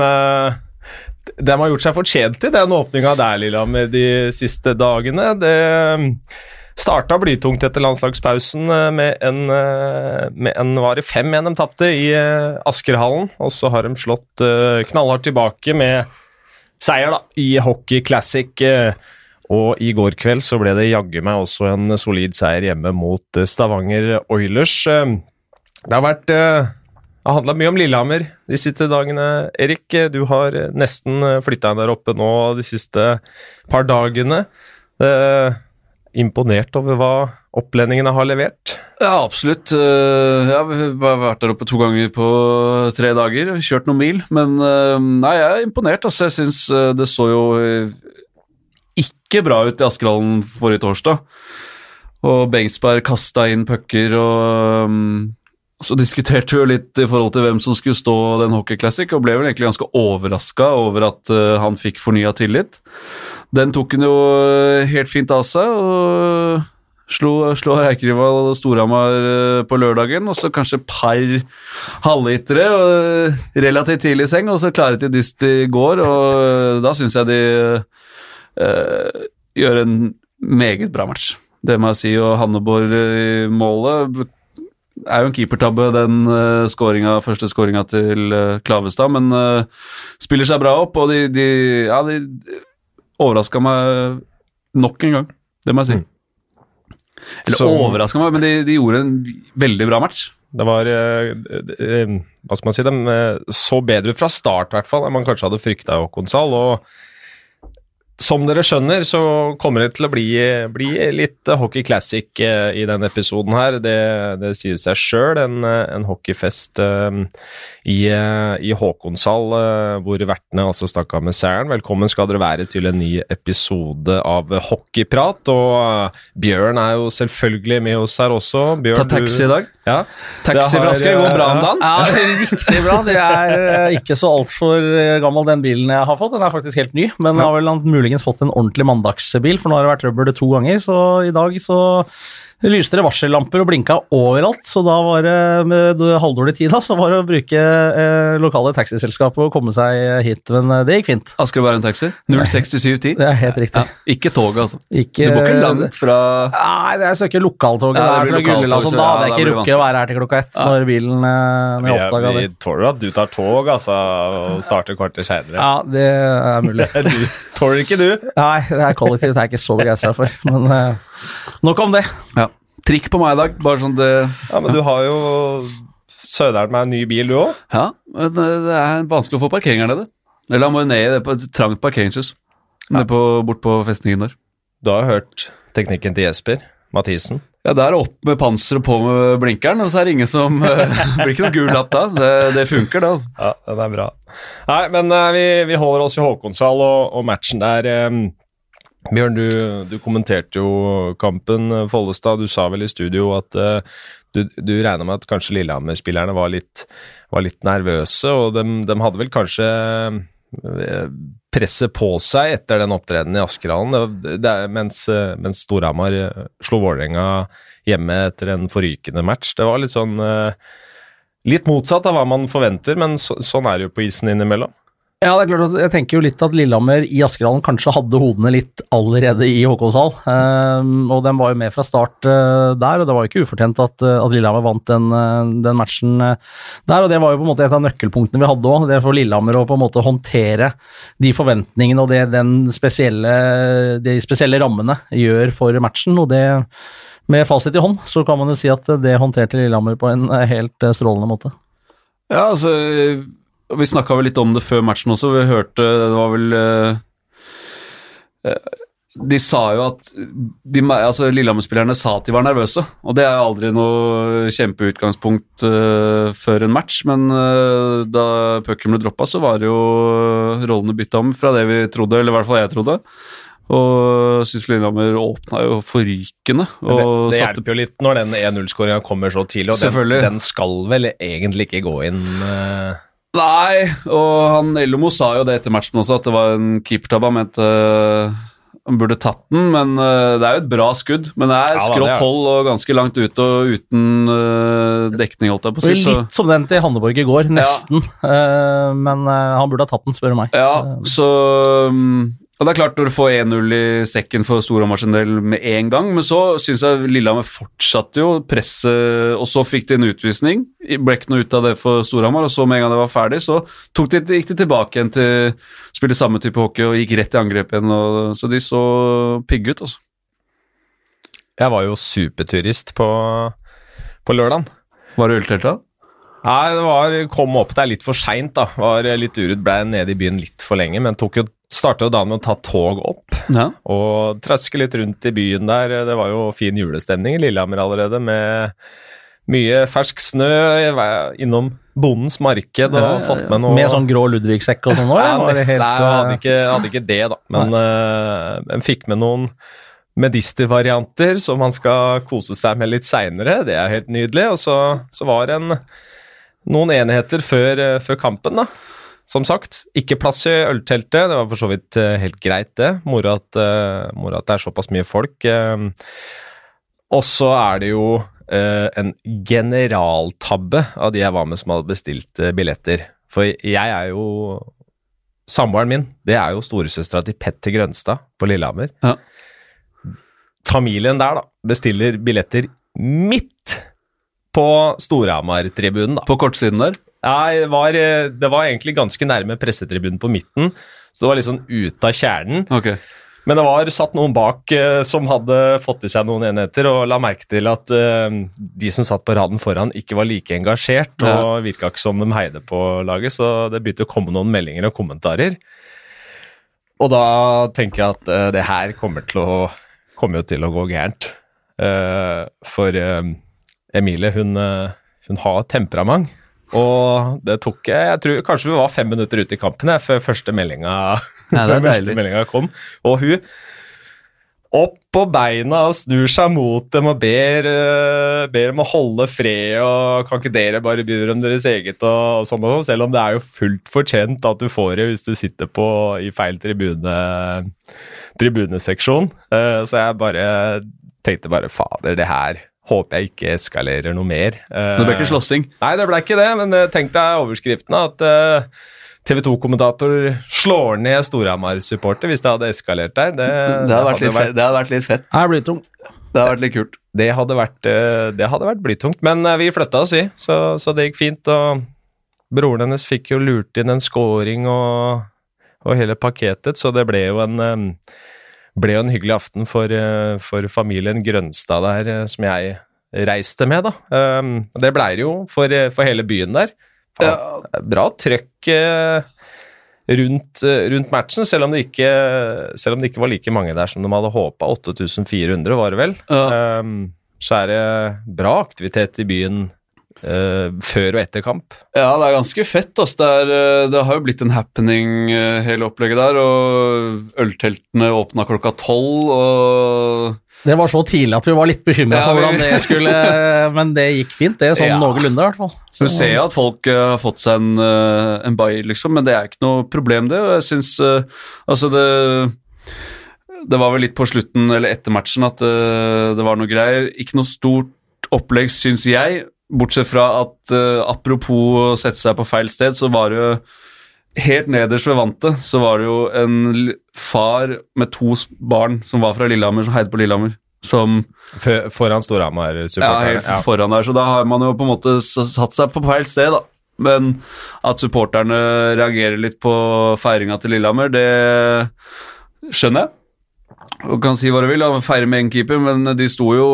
Dem, eh, har gjort seg fortjent til den åpninga der, Lillehammer, de siste dagene. Det starta blytungt etter landslagspausen eh, med en, eh, med en var det fem igjen de tapte i eh, Askerhallen. Og så har de slått eh, knallhardt tilbake med seier da, i Hockey Classic. eh, Og i går kveld så ble det jaggu meg også en solid seier hjemme mot eh, Stavanger Oilers. Eh, Det har vært eh, har handla mye om Lillehammer de siste dagene. Erik, eh, du har eh, nesten flytta deg der oppe nå de siste par dagene. Eh, imponert over hva opplendingene har levert? Ja, absolutt. Eh, Jeg har vært der oppe to ganger på tre dager. Kjørt noen mil. Men eh, nei, jeg er imponert. Altså. Jeg syns eh, det så jo eh, ikke bra ut i Askerhallen forrige torsdag. Og Bengsberg kasta inn pucker og så diskuterte vi jo litt i forhold til hvem som skulle stå den Hockey Classic, og ble vel egentlig ganske overraska over at uh, han fikk fornya tillit. Den tok han jo eh, helt fint av seg, og slo, slo Eikerival Storhamar eh, på lørdagen, og så kanskje par halvlitere og relativt tidlig i seng, og så klare til dyst i går, og da syns jeg de gjør en meget bra match. Det må jeg si, og Hanneborg-målet er jo en keepertabbe, den uh, scoringa, første skåringa til uh, Klavestad, men uh, spiller seg bra opp, og de, de Ja, de overraska meg nok en gang, det må jeg si. Eller Så- overraska meg, men de, de gjorde en veldig bra match. Det var Hva skal man si? De så bedre ut fra start, i hvert fall, enn man kanskje hadde frykta i Håkonsal. Og som dere skjønner, så kommer det til å bli, bli litt Hockey Classic eh, i denne episoden her. Det, det sier seg sjøl. En, eh, en hockeyfest eh, i, i Håkonsal, eh, hvor vertene altså stakk av med seieren. Velkommen skal dere være til en ny episode av Hockeyprat. Og Bjørn er jo selvfølgelig med oss her også. Bjørn, Ta taxi i dag. Ja. Taxiflaske går bra om eh, dagen. Ja, riktig bra. Det er eh, ikke så altfor gammel, den bilen jeg har fått. Den er faktisk helt ny, men jeg har vel muligens fått en ordentlig mandagsbil, for nå har det vært trøbbel to ganger. Så i dag så lyste det varsellamper og blinka overalt, så da var det med halvdårlig tid da, så var det å bruke eh, lokale taxiselskapet og komme seg hit, men eh, det gikk fint. Asker og Bærum Taxi. 06710. Det er helt riktig. Ja, ikke toget, altså. Ikke, Du bor ikke langt fra Nei, jeg søker lokaltoget. Ja, det det er blir fra Gullila, lokaltog, så da ja, hadde jeg ikke rukket å være her til klokka ett når bilen eh, jeg oppdaga det. vi tåler at du tar tog, altså, og starter kvarter seinere. Ja, det er mulig. Tåler ikke du? Nei, det er kollektivt jeg er ikke så begeistra for, men uh, nok om det. Ja. Trikk på meg i dag, bare sånn det Ja, men du har jo Søderen med en ny bil, du òg. Ja, men det det er vanskelig å få parkering her nede. Eller han må jo ned i det på et trangt parkeringshus. ja. på, bort på festningen der. Du har hørt teknikken til Jesper Mathisen. Ja, det er opp med panser og på med blinkeren, og så er det ingen som eh, blir ikke noe gul lapp da. Det, det funker, det, altså. Ja, det er bra. Nei, men eh, vi, vi holder oss i Håkonsal og, og matchen der. eh, Bjørn, du, du kommenterte jo kampen. Follestad, du sa vel i studio at uh, du, du regna med at kanskje Lillehammer-spillerne var var litt nervøse, og de, de hadde vel kanskje presset på seg etter den opptredenen i Askerhallen, er- mens, eh, mens Storhamar eh, slo Vålerenga hjemme etter en forrykende match. Det var litt sånn eh, Litt motsatt av hva man forventer, men så, sånn er det jo på isen innimellom. Ja, det er klart at Jeg tenker jo litt at Lillehammer i Askerhallen kanskje hadde hodene litt allerede i Håkonshall. Um, og den var jo med fra start uh, der, og det var jo ikke ufortjent at, eh, at Lillehammer vant den, eh, den matchen der. Og det var jo på en måte et av nøkkelpunktene vi hadde òg. Det for Lillehammer å på en måte håndtere de forventningene og det den spesielle, de spesielle rammene gjør for matchen. og det med fasit i hånd så kan man jo si at det håndterte Lillehammer på en helt strålende måte. Ja, altså Vi snakka vel litt om det før matchen også. Vi hørte Det var vel eh, De sa jo at de, altså Lillehammer-spillerne sa at de var nervøse. Og det er jo aldri noe kjempeutgangspunkt uh, før en match, men uh, da pucken ble droppa, så var det jo rollene bytta om fra det vi trodde, eller i hvert fall jeg trodde. Og syns Lillehammer åpna jo forrykende. Det, det satte hjelper jo litt når den 1-0-skåringa kommer så tidlig, og den, den skal vel egentlig ikke gå inn. eh, Nei, og han Ellomo sa jo det etter matchen også, at det var en keepertabbe. Han mente øh, han burde tatt den, men øh, det er jo et bra skudd. Men det er Ja skrått hold og ganske langt ute og uten øh, dekning, holdt jeg på å si. Litt som den til Hanneborg i går, nesten. Eh, men eh, han burde ha tatt den, spør du meg. ja, så um, Og det er klart, når du får 1-0 i sekken for Storhamar sin del med en gang, men så syns jeg Lillehammer fortsatte jo presset, og så fikk de en utvisning. Ble ikke noe ut av det for Storhamar, og så med en gang det var ferdig, så de, gikk de tilbake igjen til å spille samme type hockey og gikk rett i angrep igjen, og, så de så pigge ut, altså. Jeg var jo superturist på, på lørdagen. Var det øltelt da? Nei, det var, kom opp der litt for seint, da. Var litt urut, ble nede i byen litt for lenge, men tok jo Starta dagen med å ta tog opp Ja. og traske litt rundt i byen der. Det var jo fin julestemning i Lillehammer allerede, med mye fersk snø. Innom Bondens marked og Ja, ja, fått med noe Med sånn grå Ludvig-sekk og sånn òg? Ja, eller? nesten, hadde eh, ikke, hadde ikke det, da. Men uh, fikk med noen medistervarianter som man skal kose seg med litt seinere. Det er helt nydelig. Og så, så var det en, noen enheter før, eh, før kampen, da. Som sagt, ikke plass i ølteltet. Det var for så vidt eh, helt greit, det. Moro at, uh, moro at det er såpass mye folk. Eh, og så er det jo eh, en generaltabbe av de jeg var med som hadde bestilt eh, billetter. For jeg er jo Samboeren min, det er jo storesøstera til Petter Grønstad på Lillehammer. Ja. Familien der, da, bestiller billetter midt på Storhamar-tribunen, da. På kortsiden der? Nei, det var, eh, det var egentlig ganske nærme pressetribunen på midten, så det var litt sånn ute av kjernen. Okay. Men det var satt noen bak eh, som hadde fått i seg noen enheter, og la merke til at eh, de som satt på raden foran, ikke var like engasjert, og Ja. virka ikke som de heide på laget, så det begynte å komme noen meldinger og kommentarer. Og da tenker jeg at eh, det her kommer, til å, kommer jo til å gå gærent. Eh, for eh, Emilie, hun, hun har temperament. Og det tok jeg Jeg tror kanskje vi var fem minutter ute i kampen jeg, før første meldinga kom. Og hun opp på beina og snur seg mot dem og ber, eh, ber om å holde fred og kan ikke dere bare begynne om deres eget og, og sånn og sånn, selv om det er jo fullt fortjent at du får det hvis du sitter på i feil tribune, tribuneseksjon. Eh, så jeg bare tenkte bare fader, det her håper jeg ikke eskalerer noe mer. Eh, Det ble ikke slåssing? Nei, det ble ikke det, men eh, tenk deg overskriften at eh, TV 2-kommentator slår ned Storhamar-supporter hvis det hadde eskalert der. Det, Det hadde vært litt, fett. Det hadde vært litt fett. Det blir tungt. Det hadde vært litt kult. det hadde vært, eh, det hadde vært blytungt. Men eh, vi flytta oss, vi, så, så det gikk fint. Og broren hennes fikk jo lurt inn en scoring og, og hele pakketet, så det ble jo en eh, ble jo en hyggelig aften for, eh, for familien Grønstad der, eh, som jeg reiste med, da. Um, det blei det jo for, eh, for hele byen der. Faen, Bra trøkk rundt, rundt matchen, selv om, det ikke, selv om det ikke var like mange der som de hadde håpa. 8400 var det vel. Ja. Um, så er det bra aktivitet i byen eh, før og etter kamp. Ja, det er ganske fett. Altså. Det, er, eh, det har jo blitt en happening, eh, hele opplegget der. Og ølteltene åpna klokka tolv, og Det var så tidlig at vi var litt bekymra Ja, for hvordan det skulle Men det gikk fint, det. Sånn Ja. noenlunde, i hvert fall. Så du ser at folk har fått seg en, uh, en bayer, liksom, men det er ikke noe problem, det. Og jeg syns Altså, det Det var vel litt på slutten, eller etter matchen, at det var noe greier. Ikke noe stort opplegg, syns jeg. Bortsett fra at uh, apropos sette seg på feil sted, så var det jo Helt nederst ved vantet så var det jo en far med to barn som var fra Lillehammer, som heide på Lillehammer, som for, Foran ja, Storhamar-supporterne. helt foran der, så da har man jo på en måte satt seg på feil sted, da. Men at supporterne reagerer litt på feiringa til Lillehammer, det skjønner jeg. Og kan si hva du vil, feire med én keeper, men de sto jo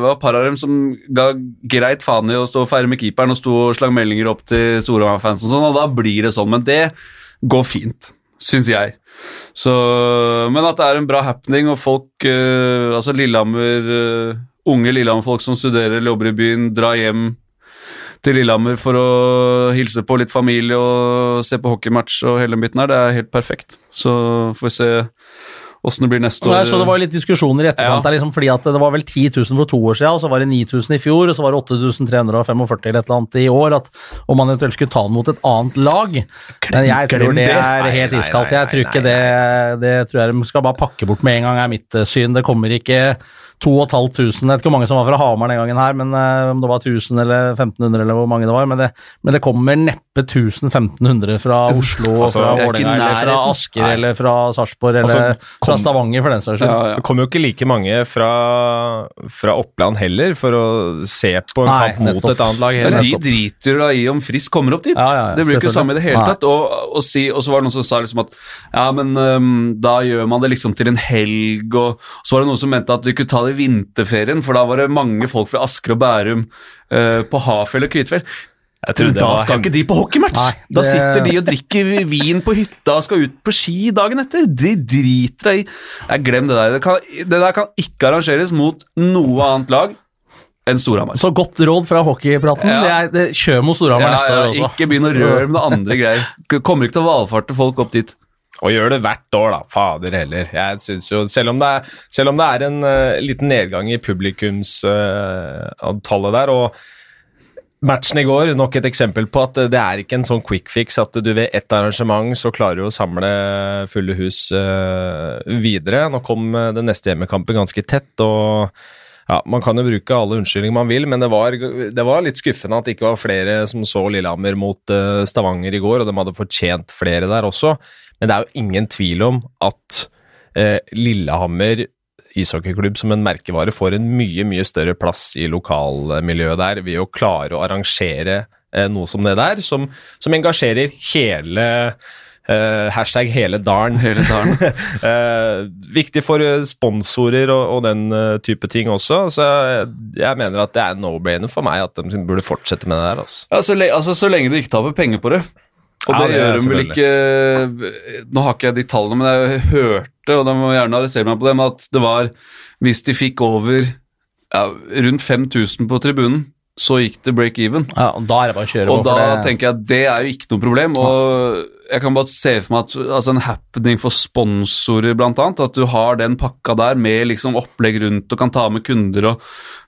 Det var et par av dem som ga greit faen i å stå og feire med keeperen og sto og slang meldinger opp til Storhamar-fans og sånn, og da blir det sånn. Men det går fint, syns jeg. Så, men at det er en bra happening, og folk uh, Altså Lillehammer uh, Unge Lillehammer-folk som studerer eller jobber i byen, drar hjem til Lillehammer for å hilse på litt familie og se på hockeymatch og hele den biten her. Det er helt perfekt. Så får vi se åssen det blir neste år. Så det var litt diskusjoner i etterkant, Ja. liksom, fordi at det var vel 10 000 for to år siden, og så var det 9000 i fjor, og så var det 8345 eller et eller annet i år, at om man eventuelt skulle ta den mot et annet lag. Men jeg tror det er helt iskaldt. Jeg tror ikke det Det tror jeg de skal bare pakke bort med en gang, er mitt eh, syn. Det kommer ikke 2500, jeg vet ikke hvor mange som var fra Hamar den gangen her, men eh, om det var 1000 eller 1500 eller hvor mange det var, men det, men det kommer neppe 1000-1500 fra Oslo Altså, fra er Vålerenga eller fra. Asker Nei. eller fra Sarpsborg eller Altså, fra Stavanger for den saks skyld. ja, ja. Det kommer jo ikke like mange fra, fra Oppland heller for å se på en Nei, kamp mot nettopp. et annet lag Men heller. de driter da i om Frisk kommer opp dit. Ja, ja, ja, det blir ikke det samme i det hele tatt. Og, og, si, og så var det noen som sa liksom at ja, men um, da gjør man det liksom til en helg, og så var det noen som mente at du kunne ta det i vinterferien, for da var det mange folk fra Asker og Bærum øh, på Hafjell og Kvitfjell. Det Da skal ikke de på hockeymatch! Nei, Da sitter de og drikker vin på hytta og skal ut på ski dagen etter. De driter deg i Nei, Glem det der. Det, kan, det der kan ikke arrangeres mot noe annet lag enn Storhamar. Så godt råd fra hockeypraten. Ja. Det er det, Kjør mot Storhamar Ja, neste ja, år også. ikke begynn å røre med noe andre greier. Kommer ikke til å valfarte folk opp dit. Og gjør det hvert år, da. Fader heller. Jeg synes jo, Selv om det er, selv om det er en uh, liten nedgang i publikumsantallet der, og matchen i går nok et eksempel på at det er ikke en sånn quick fix at du ved ett arrangement så klarer du å samle fulle hus eh, videre. Nå kom eh, den neste hjemmekampen ganske tett, og ja, Man kan jo bruke alle unnskyldninger man vil, men det var, det var litt skuffende at det ikke var flere som så Lillehammer mot Stavanger i går, og de hadde fortjent flere der også. Men det er jo ingen tvil om at eh, Lillehammer ishockeyklubb som en merkevare får en mye, mye større plass i lokalmiljøet der ved å klare å arrangere eh, noe som det der, som, som engasjerer hele Uh, hashtag hele dalen. Hele dalen. uh, viktig for eh, sponsorer og, og den uh, type ting også. Så jeg, jeg mener at det er no-brainer for meg at de burde fortsette med det der. Altså. Ja, så, le, altså, så lenge de ikke taper penger på det. Og Ja, det, det gjør de vel ikke Nå har ikke jeg de tallene, men jeg hørte, og de må gjerne arrestere meg på det, at det var Hvis de fikk over ja, rundt 5000 på tribunen, så gikk det break even. Ja, da er det bare å kjøre Og da det- tenker jeg at det er jo ikke noe problem. Og jeg kan bare se for meg at altså en happening for sponsorer, blant annet, at du har den pakka der med liksom opplegg rundt og kan ta med kunder og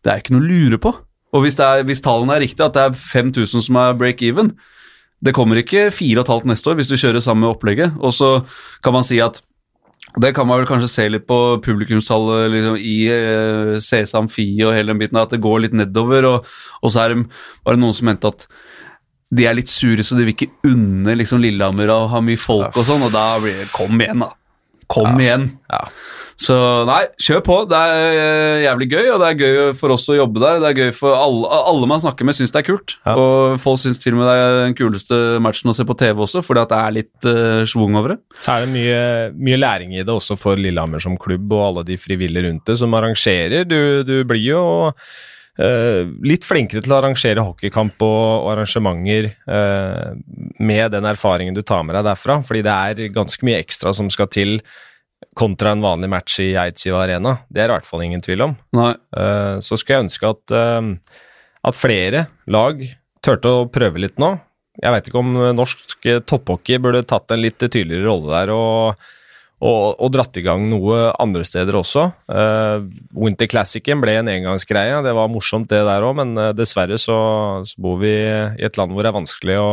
Det er ikke noe å lure på. Og hvis, er, hvis tallene er riktige, at det er 5000 som er break even Det kommer ikke 4,5 neste år hvis du kjører samme opplegget. Og så kan man si at det kan man vel kanskje se litt på publikumstallet liksom, i eh, CS Amfi og hele den biten, at det går litt nedover. Og, og så er det bare noen som mente at de er litt sure, så de vil ikke unne liksom, Lillehammer å ha mye folk og sånn, og da blir det Kom igjen, da. Kom igjen. Ja. Så nei, kjør på. Det er eh, jævlig gøy, og det er gøy for oss å jobbe der. Det er gøy for alle, alle man snakker med, syns det er kult. Ja. Og folk syns til og med det er den kuleste matchen å se på TV også, fordi at det er litt uh, schwung over det. Så er det mye, mye læring i det også for Lillehammer som klubb og alle de frivillige rundt det som arrangerer. Du, du blir jo Uh, litt flinkere til å arrangere hockeykamp og, og arrangementer uh, med den erfaringen du tar med deg derfra, fordi det er ganske mye ekstra som skal til kontra en vanlig match i Eidsiva Arena. Det er det i hvert fall ingen tvil om. Nei. Eh, så skulle jeg ønske at, eh, at flere lag turte å prøve litt nå. Jeg veit ikke om norsk topphockey burde tatt en litt tydeligere rolle der og, og, og dratt i gang noe andre steder også. Eh, Winter Classicen ble en engangsgreie. Det var morsomt det der òg, men dessverre så, så bor vi i et land hvor det er vanskelig å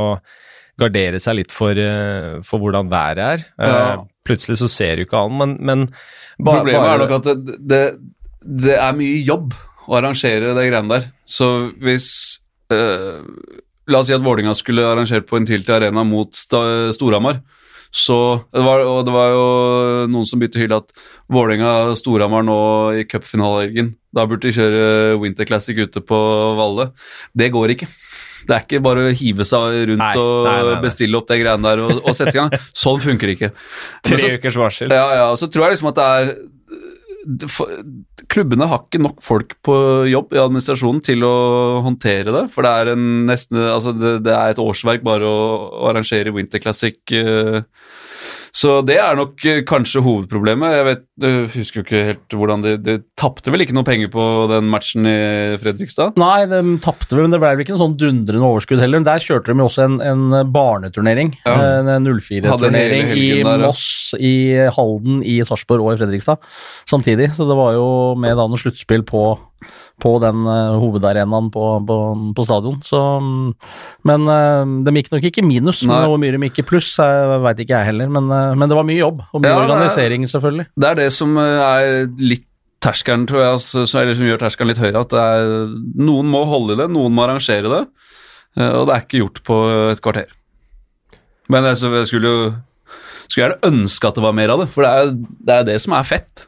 gardere seg litt for, eh, for hvordan været er. Eh, Ja. Plutselig så ser du ikke an, men, men ba- Problemet bare- er nok at det, det, det er mye jobb å arrangere de greiene der. Så hvis eh, La oss si at Vålinga skulle arrangert på en Tilty Arena mot Storhamar. Så det var, Og det var jo noen som begynte å hylle at Vålerenga-Storhamar nå i cupfinalehelgen Da burde de kjøre Winter Classic ute på Valle. Det går ikke. Det er ikke bare å hive seg rundt Nei, og nei, nei, bestille opp de greiene der og, og sette i gang. Sånn funker det ikke. Tre så- ukers varsel. ja, ja, og så tror jeg liksom at det er Klubbene har ikke nok folk på jobb i administrasjonen til å håndtere det. For det er, en nesten, altså det, det er et årsverk bare å, å arrangere Winter Classic eh, Så det er nok eh, kanskje hovedproblemet. Jeg vet, jeg husker jo ikke helt hvordan de, de tapte vel ikke noe penger på den matchen i Fredrikstad? Nei, de tapte vel, men det ble vel ikke noe sånn dundrende overskudd heller. Der kjørte de jo også en, en barneturnering, Ja. en Hadde 04-turnering i der, ja. Moss, i Halden, i Sarpsborg og i Fredrikstad samtidig. Så det var jo med da noe sluttspill på, på den eh, hovedarenaen på, på, på stadion. Så, mm, men uh, de gikk nok ikke minus, Nei. men hvor mye de gikk i pluss, veit ikke jeg heller. Men, eh, men det var mye jobb, og mye Ja, er- organisering, selvfølgelig. Det er det som eh, er litt terskelen, tror jeg, altså, som, eller som gjør terskelen litt høyere. At det er, noen må holde i det, noen må arrangere det. eh, Og det er ikke gjort på et kvarter. Men jeg, så jeg skulle jo skulle gjerne ønske at det var mer av det, for det er det, er det som er fett.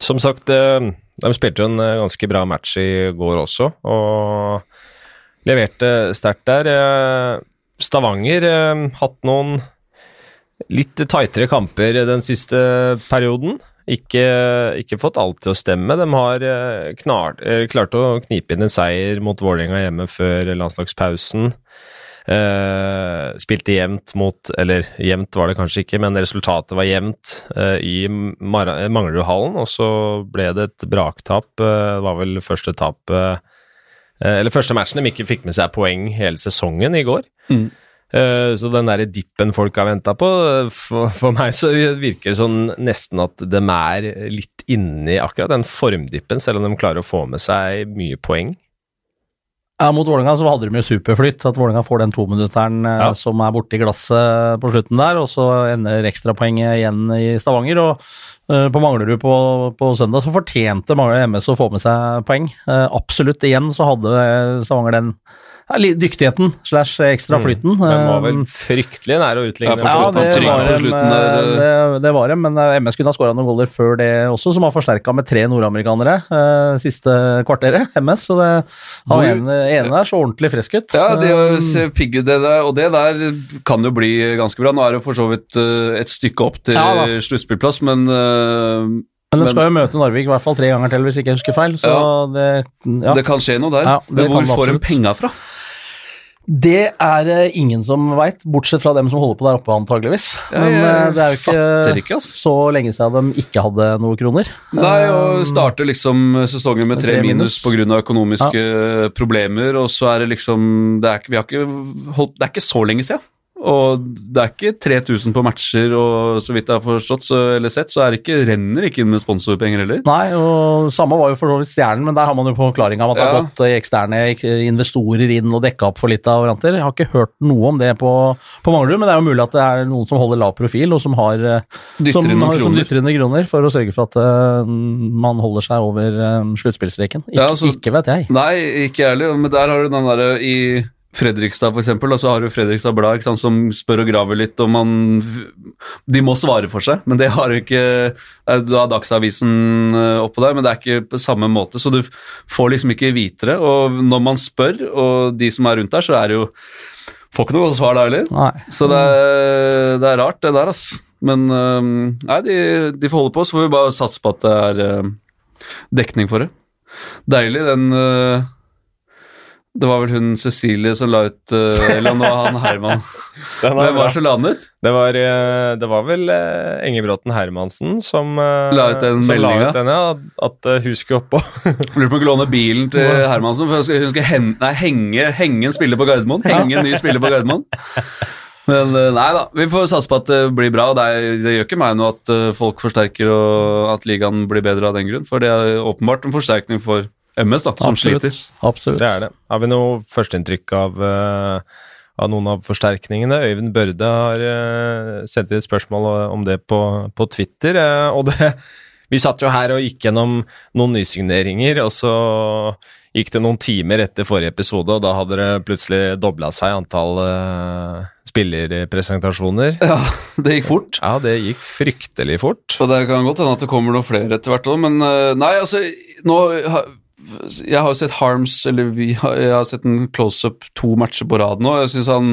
Som sagt, eh, de spilte jo en eh, ganske bra match i går også, og leverte sterkt der. Eh, Stavanger eh, hatt noen litt tightere kamper den siste perioden. Ikke, ikke fått alt til å stemme. De har knar, klart å knipe inn en seier mot Vålerenga hjemme før landslagspausen. Eh, spilte jevnt mot Eller jevnt var det kanskje ikke, men resultatet var jevnt uh, i Manglerudhallen, og så ble det et braktap. Uh, Det var vel første tap Eller første matchen de ikke fikk med seg poeng hele sesongen i går. Mm. Så den der dippen folk har venta på, for, for meg så virker det sånn nesten at de er litt inni akkurat den formdippen, selv om de klarer å få med seg mye poeng. Ja, Mot Vålerenga så hadde de jo superflytt. At Vålerenga får den tominutteren eh, Ja. som er borti glasset på slutten der, og så ender ekstrapoenget igjen i Stavanger. Og uh, på Manglerud på, på søndag så fortjente Manglerud MS å få med seg poeng. Uh, absolutt. Igjen så hadde Stavanger den ja, dyktigheten slash ekstra flyten. De var vel Eh, fryktelig nære å utligne. Ja, ja, det var, dem, slutten eh, det, det var dem, men eh, MS kunne ha skåra noen goller før det også, som var forsterka med tre nordamerikanere uh, siste kvarteret. MS, så det, han Hvor- ene, ene der så ordentlig frisk ut. Ja, det, Eh, å se pigg ut, det der, og det der kan jo bli ganske bra. Nå er det for så vidt eh, et stykke opp til Ja sluttspillplass, men uh, Men de skal jo møte Narvik i hvert fall tre ganger til, hvis ikke jeg husker feil. Så Ja. det, ja. det kan skje noe der. Ja, men hvor får de penga fra? Det er ingen som veit, bortsett fra dem som holder på der oppe, antageligvis. Men eh, det er jo ikke ikke, altså. så lenge siden de ikke hadde noen kroner. Nei, Eh, og starter liksom sesongen med tre Tre minus pga. økonomiske problemer, og så er det liksom det er, vi har ikke holdt, det er ikke så lenge siden. Og det er ikke 3000 på matcher, og så vidt jeg har forstått så, eller sett, så er det ikke, renner ikke inn med sponsorpenger heller. Nei, og samme var jo for så vidt Stjernen, men der har man jo forklaring av at det har gått eh, eksterne investorer inn og dekka opp for litt av varianter. Jeg har ikke hørt noe om det på, på Manglerud, men det er jo mulig at det er noen som holder lav profil, og som har eh, dytter inn noen kroner for å sørge for at uh, man holder seg over uh, sluttspillstreken. Ikke, Ja, altså- ikke vet jeg. Nei, ikke jeg heller, men der har du den derre i Fredrikstad, eksempel, og så har du Fredrikstad Blad sant, som spør og graver litt, og man De må svare for seg, men det har jo ikke eh, Du har Dagsavisen eh, oppå der, men det er ikke på samme måte, så du får liksom ikke vite det. Og når man spør, og de som er rundt der, så er det jo Får ikke noe svar da heller. Så det er, det er rart, det der, altså. Men eh, nei, de, de får holde på, så får vi bare satse på at det er dekning for det. Deilig, den Det var vel hun Cecilie som la ut eh, Eller om det var han Herman. Var Hvem bra. var det som la ut? Det var, eh, det var vel eh, Engebråten Hermansen som, La ut den meldinga. ja. At hun skulle oppå. Lurer på om hun låne bilen til Hermansen, for hun skal, hun hen, nei, henge, henge en spiller på Gardermoen. Henge en ny spiller på Gardermoen. Men nei da, vi får satse på at det blir bra. Det, er, det gjør ikke meg noe at folk forsterker og at ligaen blir bedre av den grunn, for det er åpenbart en forsterkning for MS, da, som Absolutt. sliter. Absolutt. Det er det. Har vi noe førsteinntrykk av, eh, av noen av forsterkningene? Øyvind Børde har eh, sendt inn spørsmål om det på, på Twitter. eh, og det, vi satt jo her og gikk gjennom noen nysigneringer, og så gikk det noen timer etter forrige episode, og da hadde det plutselig dobla seg antall uh, spillerpresentasjoner. Ja, det gikk fort. Ja, det gikk fryktelig fort. Og det kan godt hende at det kommer noen flere etter hvert òg, men uh, nei, altså nå har- Jeg har jo sett Harms, eller vi har, jeg har sett en close-up to matcher på rad nå. Jeg synes han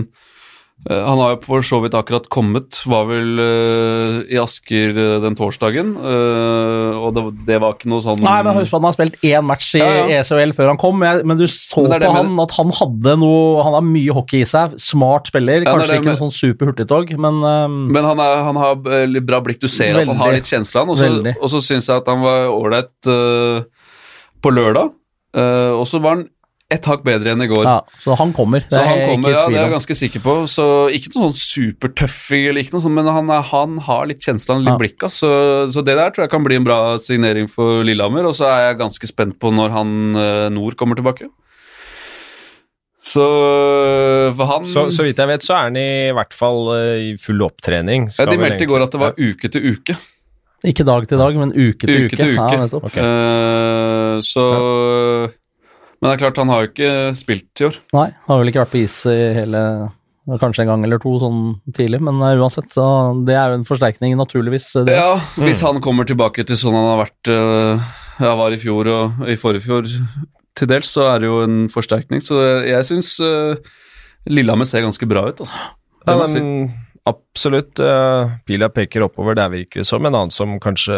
eh, Han har jo for så vidt akkurat kommet, var vel uh, i Asker eh, den torsdagen, Uh, og det, det var ikke noe sånn Nei, men husk at han har spilt én match i Ja, ja. ECHL før han kom, men, men du så Men det det på han at han hadde noe Han har mye hockey i seg, smart spiller, Ja, er kanskje det ikke noe sånn super hurtigtog, men um, Men han, er, han har litt bra blikk. Du ser at han har litt kjensle. han, Og så- Veldig. så syns jeg at han var ålreit eh, på lørdag. Eh, og så var han ett hakk bedre enn i går. ja, så han kommer. Det er han kommer, ikke ja, det er jeg ganske sikker på. Så Ikke noe sånn supertøffing, eller ikke noe sånt, men han, er, han har litt kjensle, han litt Ja. blikk. Så, så det der tror jeg kan bli en bra signering for Lillehammer. Og så er jeg ganske spent på når han eh, Nord kommer tilbake. Så for han Så, så vidt jeg vet, så er han i hvert fall eh, i full opptrening. ja, De meldte i går at det var uke til uke. Ikke dag til dag, men uke til Uke uke. til uke. Ja, okay. uh, så ja. Men det er klart, han har jo ikke spilt i år. Nei, har vel ikke vært på is i hele Kanskje en gang eller to sånn tidlig, men eh, uansett, så det er jo en forsterkning, naturligvis. eh, Det. Ja, Hvis han kommer tilbake til sånn han har vært ja, var i fjor og i forrige fjor til dels, så er det jo en forsterkning. Så jeg syns uh, Lillehammer ser ganske bra ut, altså. Det Ja, må jeg si. Absolutt. eh, pila peker oppover, der virker det som en annen som kanskje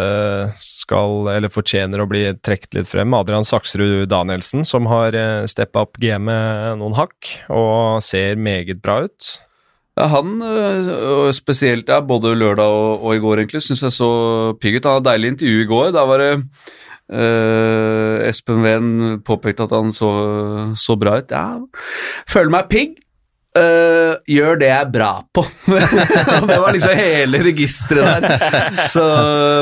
skal, eller fortjener å bli trukket litt frem. Adrian Saksrud Danielsen, som har uh, steppa opp gamet noen hakk og ser meget bra ut. Ja, han, og spesielt ja, både lørdag og, og i går, egentlig, syns jeg så pigg ut. Han hadde deilig intervju i går. Da var det Uh, Espen Ven påpekte at han så, så bra ut. Ja, føler meg pigg. Øh, gjør det jeg er bra på. det var liksom hele registeret der. Så,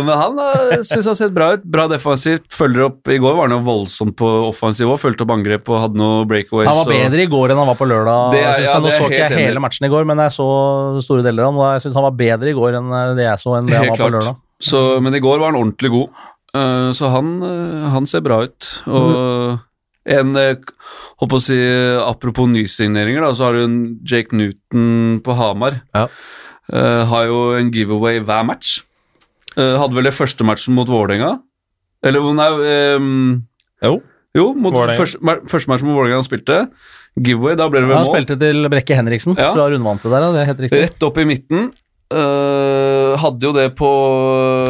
men han øh, syns han har sett bra ut. Bra defensivt. Følger opp I går var han jo voldsomt på offensiv òg. Fulgte opp angrep og hadde noen breakaways. Han var og- bedre i går enn han var på lørdag. Det er- ja. Nå så ikke jeg hele matchen i går, men jeg så store deler av han. og jeg syns han var bedre i går enn eh, det jeg så enn det han var på lørdag. Så, men i går var han ordentlig god, Uh, så han, eh, han ser bra ut. Og en eh, holdt på å si, Apropos nysigneringer, da, så har du en Jake Newton på Hamar. Ja. Uh, har jo en giveaway hver match. Uh, hadde vel det første matchen mot Vålerenga. Eller nei um, Jo. Jo, mot første, første matchen mot Vålerenga han spilte. Giveaway, da ble det vel mål. Han spilte til Brekke Henriksen Ja. fra rundvante der, ja, det er helt riktig. Rett opp i midten. Uh, hadde jo det på,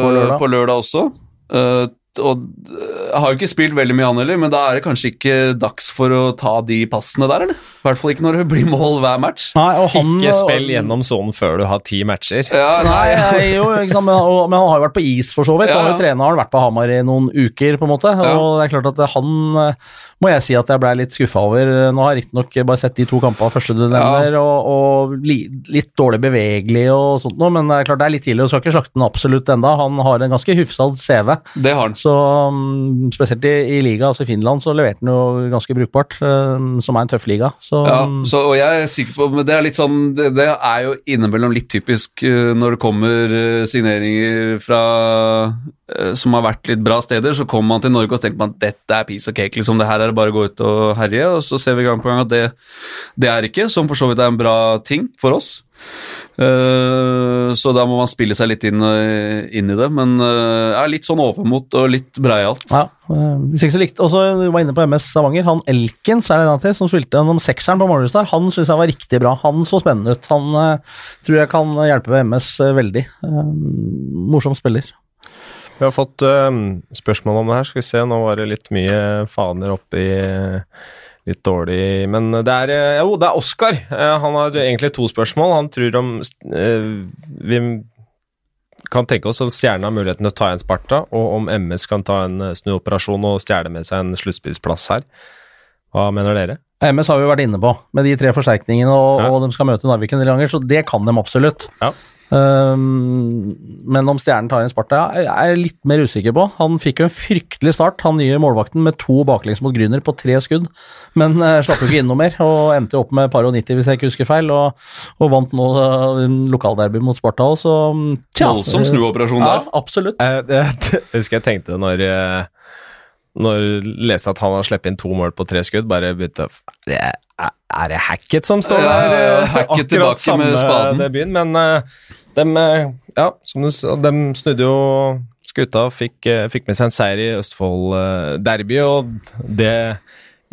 På lørdag. på lørdag også. Eh, og eh, jeg har jo ikke spilt veldig mye han heller, men da er det kanskje ikke dags for å ta de passene der, eller? I hvert fall ikke når det blir mål hver match. Nei, og han, Ikke spill gjennom sonen før du har ti matcher. Ja, Nei, nei, jo, ikke sant, men, og, men han har jo vært på is, for så vidt. Ja, Han har ja. jo trena, har vært på Hamar i noen uker, på en måte. Ja. Og det er klart at han eh, må jeg si at jeg ble litt skuffa over. Nå har jeg riktignok bare sett de to kampene første du nevner, og, og li, litt dårlig bevegelig og sånt noe, men det er klart det er litt tidlig, og skal ikke slakte den absolutt enda. Han har en ganske hufsad CV. det har han. Så um, spesielt i, i liga, altså i Finland, så leverte han jo ganske brukbart, um, som er en tøff liga. Så Ja, um, så, og jeg er sikker på, men det er litt sånn, det, det er jo innimellom litt typisk eh, når det kommer eh, signeringer fra eh, som har vært litt bra steder, så kommer man til Norge og tenker man at dette er piece of cake, liksom det her er det bare å gå ut og herje, og så ser vi gang på gang at det, det er ikke, som for så vidt er en bra ting for oss. Eh, så da må man spille seg litt inn, eh, inn i det, men uh, er litt sånn overmot og litt breialt. Ja, eh, hvis ikke så likt. Og så var inne på MS Stavanger. Han Elkens er det han til, som spilte gjennom sekseren på Morningstar. han syns jeg var riktig bra. Han så spennende ut. Han eh, tror jeg kan hjelpe ved MS eh, veldig. Eh, morsom spiller. Vi har fått eh, spørsmål om det her. Skal vi se, nå var det litt mye faner oppi Litt dårlig Men det er eh, Jo, det er Oskar. Eh, han har egentlig to spørsmål. Han tror om eh, vi kan tenke oss om Stjernen har muligheten til å ta igjen Sparta, og om MS kan ta en snuoperasjon og stjele med seg en sluttspillsplass her. Hva mener dere? MS har vi vært inne på, med de tre forsterkningene, og, Ja. og de skal møte Narvik en del ganger, så det kan de absolutt. Ja. Um, men om Stjernen tar inn Sparta, jeg er jeg litt mer usikker på. Han fikk jo en fryktelig start, han nye målvakten, med to baklengs mot Grüner på tre skudd, men uh, slapp jo ikke inn noe mer, og endte jo opp med par og 90, hvis jeg ikke husker feil, og, og vant nå uh, lokalderby mot Sparta òg, så tja. Voldsom snuoperasjon Ja, absolutt. Jeg, jeg, jeg, husker jeg tenkte når eh, Når jeg leste at han har sluppet inn to mål på tre skudd, bare begynte det er, er det Hackett som står der? ja, ja, Eh, Hackett tilbake med spaden. debuten, men uh, dem, eh, ja, som du sa, dem snudde jo skuta og fikk, uh, fikk med seg en seier i Østfold-derby, og det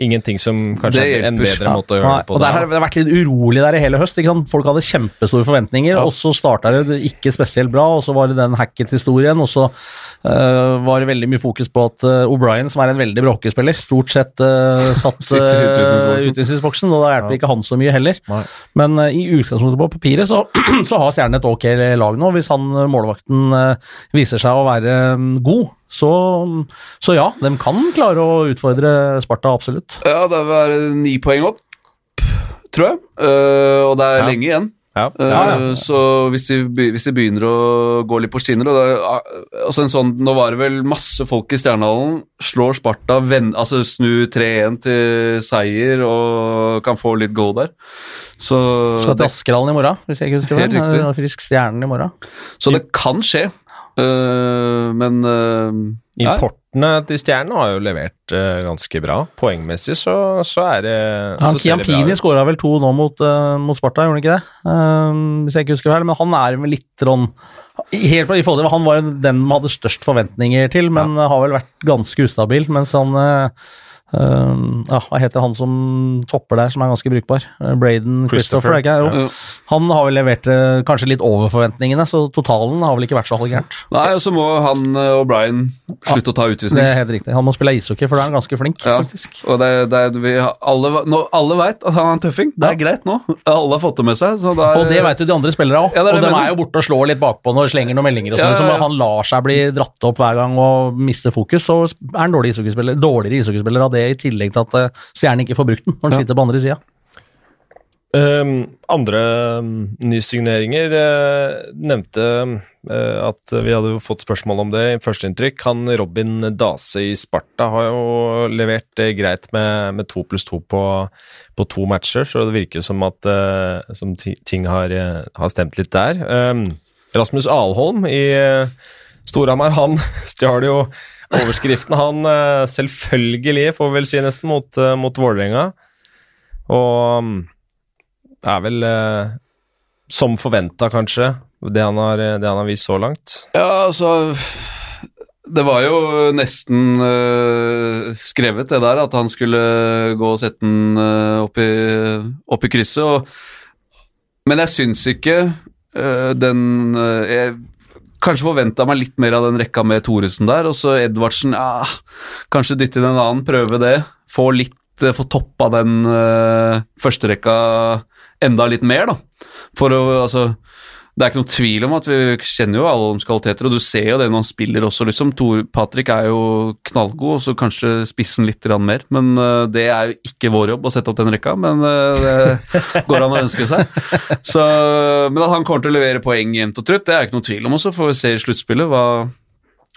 ingenting som kanskje er en bedre Ja. måte å gjøre Nei, det på. og der har det vært litt urolig der i hele høst. Ikke sant? Folk hadde kjempestore forventninger, Ja. og så starta det ikke spesielt bra. Og så var det den hacket-historien, og så uh, var det veldig mye fokus på at uh, O'Brien, som er en veldig bråkespiller, stort sett uh, satt uh, i utvisningsboksen. og da hjelper Ja. ikke han så mye heller. Nei. Men i utgangspunktet på papiret så, så har Stjernen et ok lag nå. Hvis han målvakten viser seg å være um, god, så, så ja, de kan klare å utfordre Sparta, absolutt. Ja, det er ni poeng opp, tror jeg. Uh, og det er Ja. lenge igjen. Ja. Eh, ja. Så hvis de, hvis de begynner å gå litt på skinner da, altså en sånn, Nå var det vel masse folk i Stjernehallen. Slår Sparta, ven, altså snu 3-1 til seier og kan få litt go der. Så Skal til Askerhallen i morgen, hvis jeg ikke husker. Det Frisk Stjernen i morgen. så det kan skje. Eh, men ja. Importene til Stjernen har jo levert uh, ganske bra. Poengmessig så, så er det Han Kiampini skåra vel to nå mot, mot Sparta, gjorde han ikke det? Hvis jeg ikke husker feil, men han er vel litt sånn Helt på, i forhold til, Han var den man hadde størst forventninger til, men har vel vært ganske ustabil. Mens han eh, eh, ja, Hva heter han som topper der, som er ganske brukbar? Eh, Braden Christopher, Christopher, er. Ja. Han har vel levert eh, kanskje litt over forventningene, så totalen har vel ikke vært så halvgærent. Nei, og så må han eh, og Brian slutte å ta utvisning. Det er helt riktig. Han må spille ishockey, for da er han ganske flink, Ja. faktisk. Og det, det, vi, alle, nå, alle veit at han er en tøffing. Det er greit nå. Alle har fått det med seg. Så det er, Og det vet jo de andre spillere òg. Ja, og de mener. er jo borte og slår litt bakpå når de slenger noen meldinger. og sånn, Ja, ja, så ja. Han lar seg bli dratt opp hver gang og mister fokus, så er han dårlig ishockeyspiller, dårligere ishockeyspiller av det, i tillegg til at uh, Stjernen ikke får brukt den når den Ja. sitter på andre sida. Um, andre um, nysigneringer uh, nevnte uh, at vi hadde fått spørsmål om det i førsteinntrykk. Han Robin Dase i Sparta har jo levert uh, greit med, med to pluss to på, på to matcher, så det virker som at uh, som ting har, uh, har stemt litt der. Um, Rasmus Alholm i uh, Storhamar, han stjal jo overskriften, han uh, selvfølgelig, får vi vel si nesten, mot, uh, mot Vålerenga. Og um, det er vel eh, som forventa, kanskje, det han, har, det han har vist så langt. Ja, altså Det var jo nesten uh, skrevet, det der, at han skulle gå og sette den uh, opp, i, opp i krysset. Og, men jeg syns ikke uh, den eh, Jeg kanskje forventa meg litt mer av den rekka med Thoresen der, og så Edvardsen ja, Kanskje dytte inn en annen, prøve det. Få litt eh, Få toppa den uh, førsterekka enda litt mer, da. For å Altså det er ikke noen tvil om at vi kjenner jo alle hans kvaliteter, og du ser jo det når han spiller også, liksom. Tor Patrick er jo knallgod, og så kanskje spissen litt mer. Men uh, det er jo ikke vår jobb å sette opp den rekka, men uh, det går an å ønske seg. Så, men at han kommer til å levere poeng jevnt og trutt, det er jo ikke noen tvil om. også, får vi se i sluttspillet hva,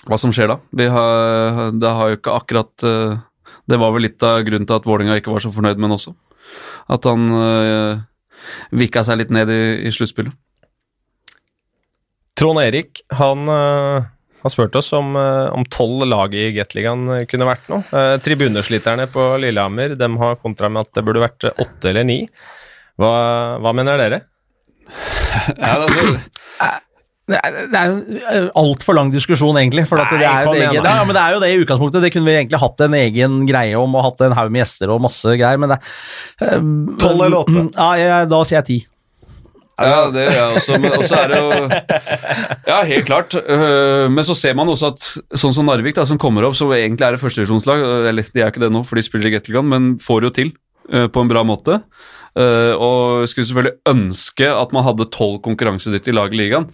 hva som skjer da. Vi har, det har jo ikke akkurat uh, Det var vel litt av grunnen til at Vålerenga ikke var så fornøyd med han også. At han vikka seg litt ned i, i sluttspillet. Trond Erik han eh, har spurt oss om eh, om tolv lag i Gateligaen eh, kunne vært noe. Uh, tribunesliterne på Lillehammer de har kontra med at det burde vært eh, åtte eller ni. Hva, hva mener dere? Ja, det, er, det er en altfor lang diskusjon, egentlig. For at det, er da. ja, men det er jo det i utgangspunktet. Det kunne vi egentlig hatt en egen greie om, og hatt en haug med gjester og masse greier, men det eh, Tolv eller åtte? mm, Ja, da sier jeg ti. Ja, det gjør jeg også, men også er det jo Ja, helt klart. Øh, Men så ser man også at sånn som Narvik, da, som kommer opp, så egentlig er det førstevisjonslag, eller de er ikke det nå, for de spiller i Gateligaen, men får jo til øh, på en bra måte. Øh, Og skulle selvfølgelig ønske at man hadde tolv konkurransedyktige lag i ligaen,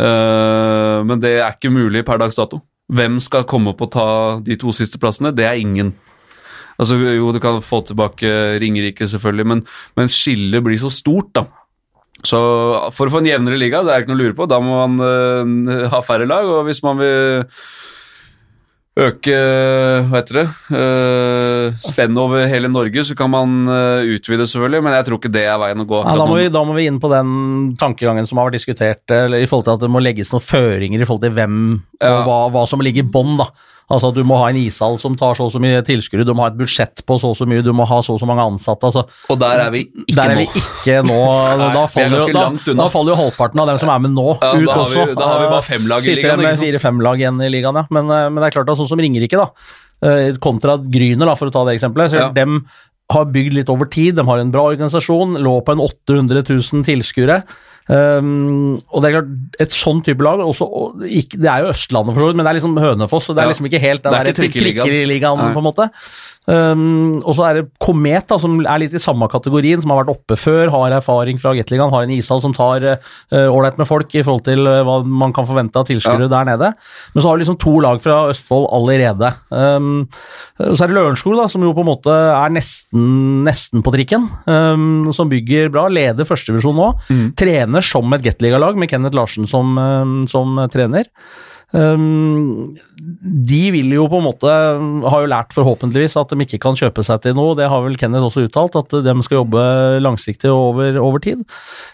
Øh, men det er ikke mulig per dags dato. Hvem skal komme opp og ta de to siste plassene? Det er ingen. Altså, jo, du kan få tilbake Ringerike, selvfølgelig, men, men skillet blir så stort, da. Så for å få en jevnere liga, det er ikke noe å lure på, da må man eh, ha færre lag, og hvis man vil øke hva heter det, uh, spennet over hele Norge, så kan man eh, utvide selvfølgelig, men jeg tror ikke det er veien å gå. Ja, da, må vi, da må vi inn på den tankegangen som har vært diskutert, eller i forhold til at det må legges noen føringer i forhold til hvem Ja. og hva, hva som ligger i bånn. Altså at Du må ha en ishall som tar så og så mye tilskuere, du må ha et budsjett på så og så mye, du må ha så og så mange ansatte. altså Og der er vi ikke Der er nå. vi ikke nå. da, er faller, jo- da, da faller jo halvparten av dem som er med nå, Ja, ut da har vi- da har vi bare fem lag i ligaen, Sitter med fire-fem lag igjen i ligaen, ja. Men, eh, men det er klart at sånn som Ringerike, da. eh, kontra Gryner, da, for å ta det eksempelet. Så Ja. dem har bygd litt over tid, de har en bra organisasjon, lå på en 800 000 tilskuere. Um, og det er klart, et sånn type lag også, og ikke, Det er jo Østlandet, for så vidt, men det er liksom Hønefoss. Så det er Ja. liksom ikke helt den er der ikke trikkeligaen. på en måte. Um, og så er det Komet, da, som er litt i samme kategorien, som har vært oppe før, har erfaring fra Gateligaen, har en ishall som tar ålreit uh, med folk i forhold til eh, hva man kan forvente av tilskuere der nede. Men så har vi liksom to lag fra Østfold allerede. Um, så er det Lørenskog, da, som jo på en måte er nesten, nesten på trikken. Um, som bygger bra, leder førstevisjon nå. Trener som et Gateliga-lag, med Kenneth Larsen som, um, som trener. Um, de vil jo på en måte Har jo lært forhåpentligvis at de ikke kan kjøpe seg til noe. Det har vel Kenneth også uttalt, at de skal jobbe langsiktig over, over tid.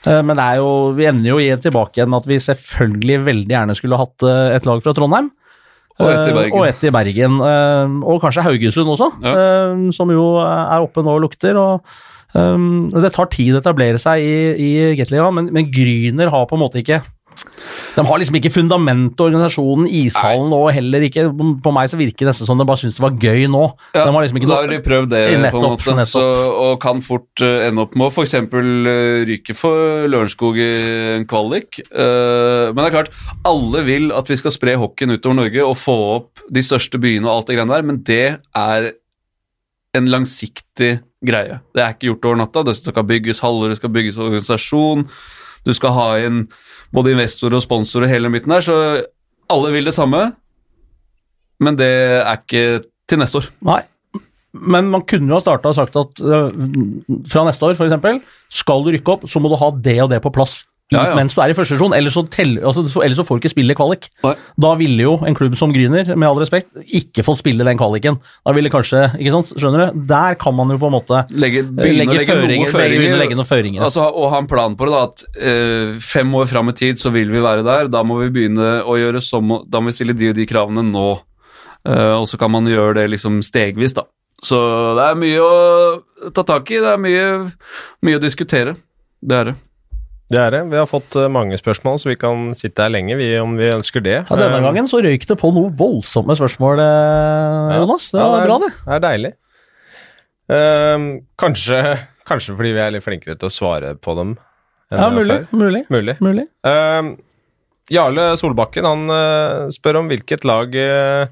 Uh, men det er jo, vi ender jo igjen tilbake igjen med at vi selvfølgelig veldig gjerne skulle hatt et lag fra Trondheim. Og ett i Bergen. Og i Bergen. Og kanskje Haugesund også, Ja. som jo er oppe nå og lukter. og um, Det tar tid å etablere seg i, i Gateligaen, men, men Gryner har på en måte ikke de har liksom ikke fundamentet, organisasjonen, ishallen og heller ikke På meg så virker det nesten som de bare syns det var gøy nå. Ja, de har liksom ikke da har de prøvd det, Nettopp, på en måte, så, og kan fort uh, ende opp med å f.eks. Uh, ryke for Lørenskog i en kvalik. Uh, men det er klart, alle vil at vi skal spre hockeyen utover Norge og få opp de største byene og alt det greiene der, men det er en langsiktig greie. Det er ikke gjort over natta. Det skal bygges haller, det skal bygges organisasjon, du skal ha inn både investorer og sponsorer og hele biten der, så alle vil det samme, men det er ikke til neste år. Nei. Men man kunne jo ha starta og sagt at øh, fra neste år, f.eks., skal du rykke opp, så må du ha det og det på plass Ja, ja. mens du er i første divisjon, ellers, så altså, ellers så får du ikke spille kvalik. Nei. Da ville jo en klubb som Gryner, med all respekt, ikke fått spille den kvaliken. Da ville kanskje, ikke sant, skjønner du? Der kan man jo på en måte legge, øh, begynne legge legge føringer, føringer. legge noen føringer. Altså, og ha en plan på det, da, at øh, fem år fram i tid så vil vi være der. Da må vi begynne å gjøre som Da må vi stille de og de kravene nå. Uh, og så kan man gjøre det liksom stegvis, da. Så det er mye å ta tak i. Det er mye, mye å diskutere. Det er det. Det er det. Vi har fått eh, mange spørsmål, så vi kan sitte her lenge vi, om vi ønsker det. Ja, Denne Eh, gangen så røyk det på noe voldsomme spørsmål, eh, Jonas. Det Ja, var bra, det. Det er deilig. Um, kanskje, kanskje fordi vi er litt flinkere til å svare på dem Ja, mulig. Mulig. Mulig. mulig. Um, Jarle Solbakken han spør om hvilket lag eh,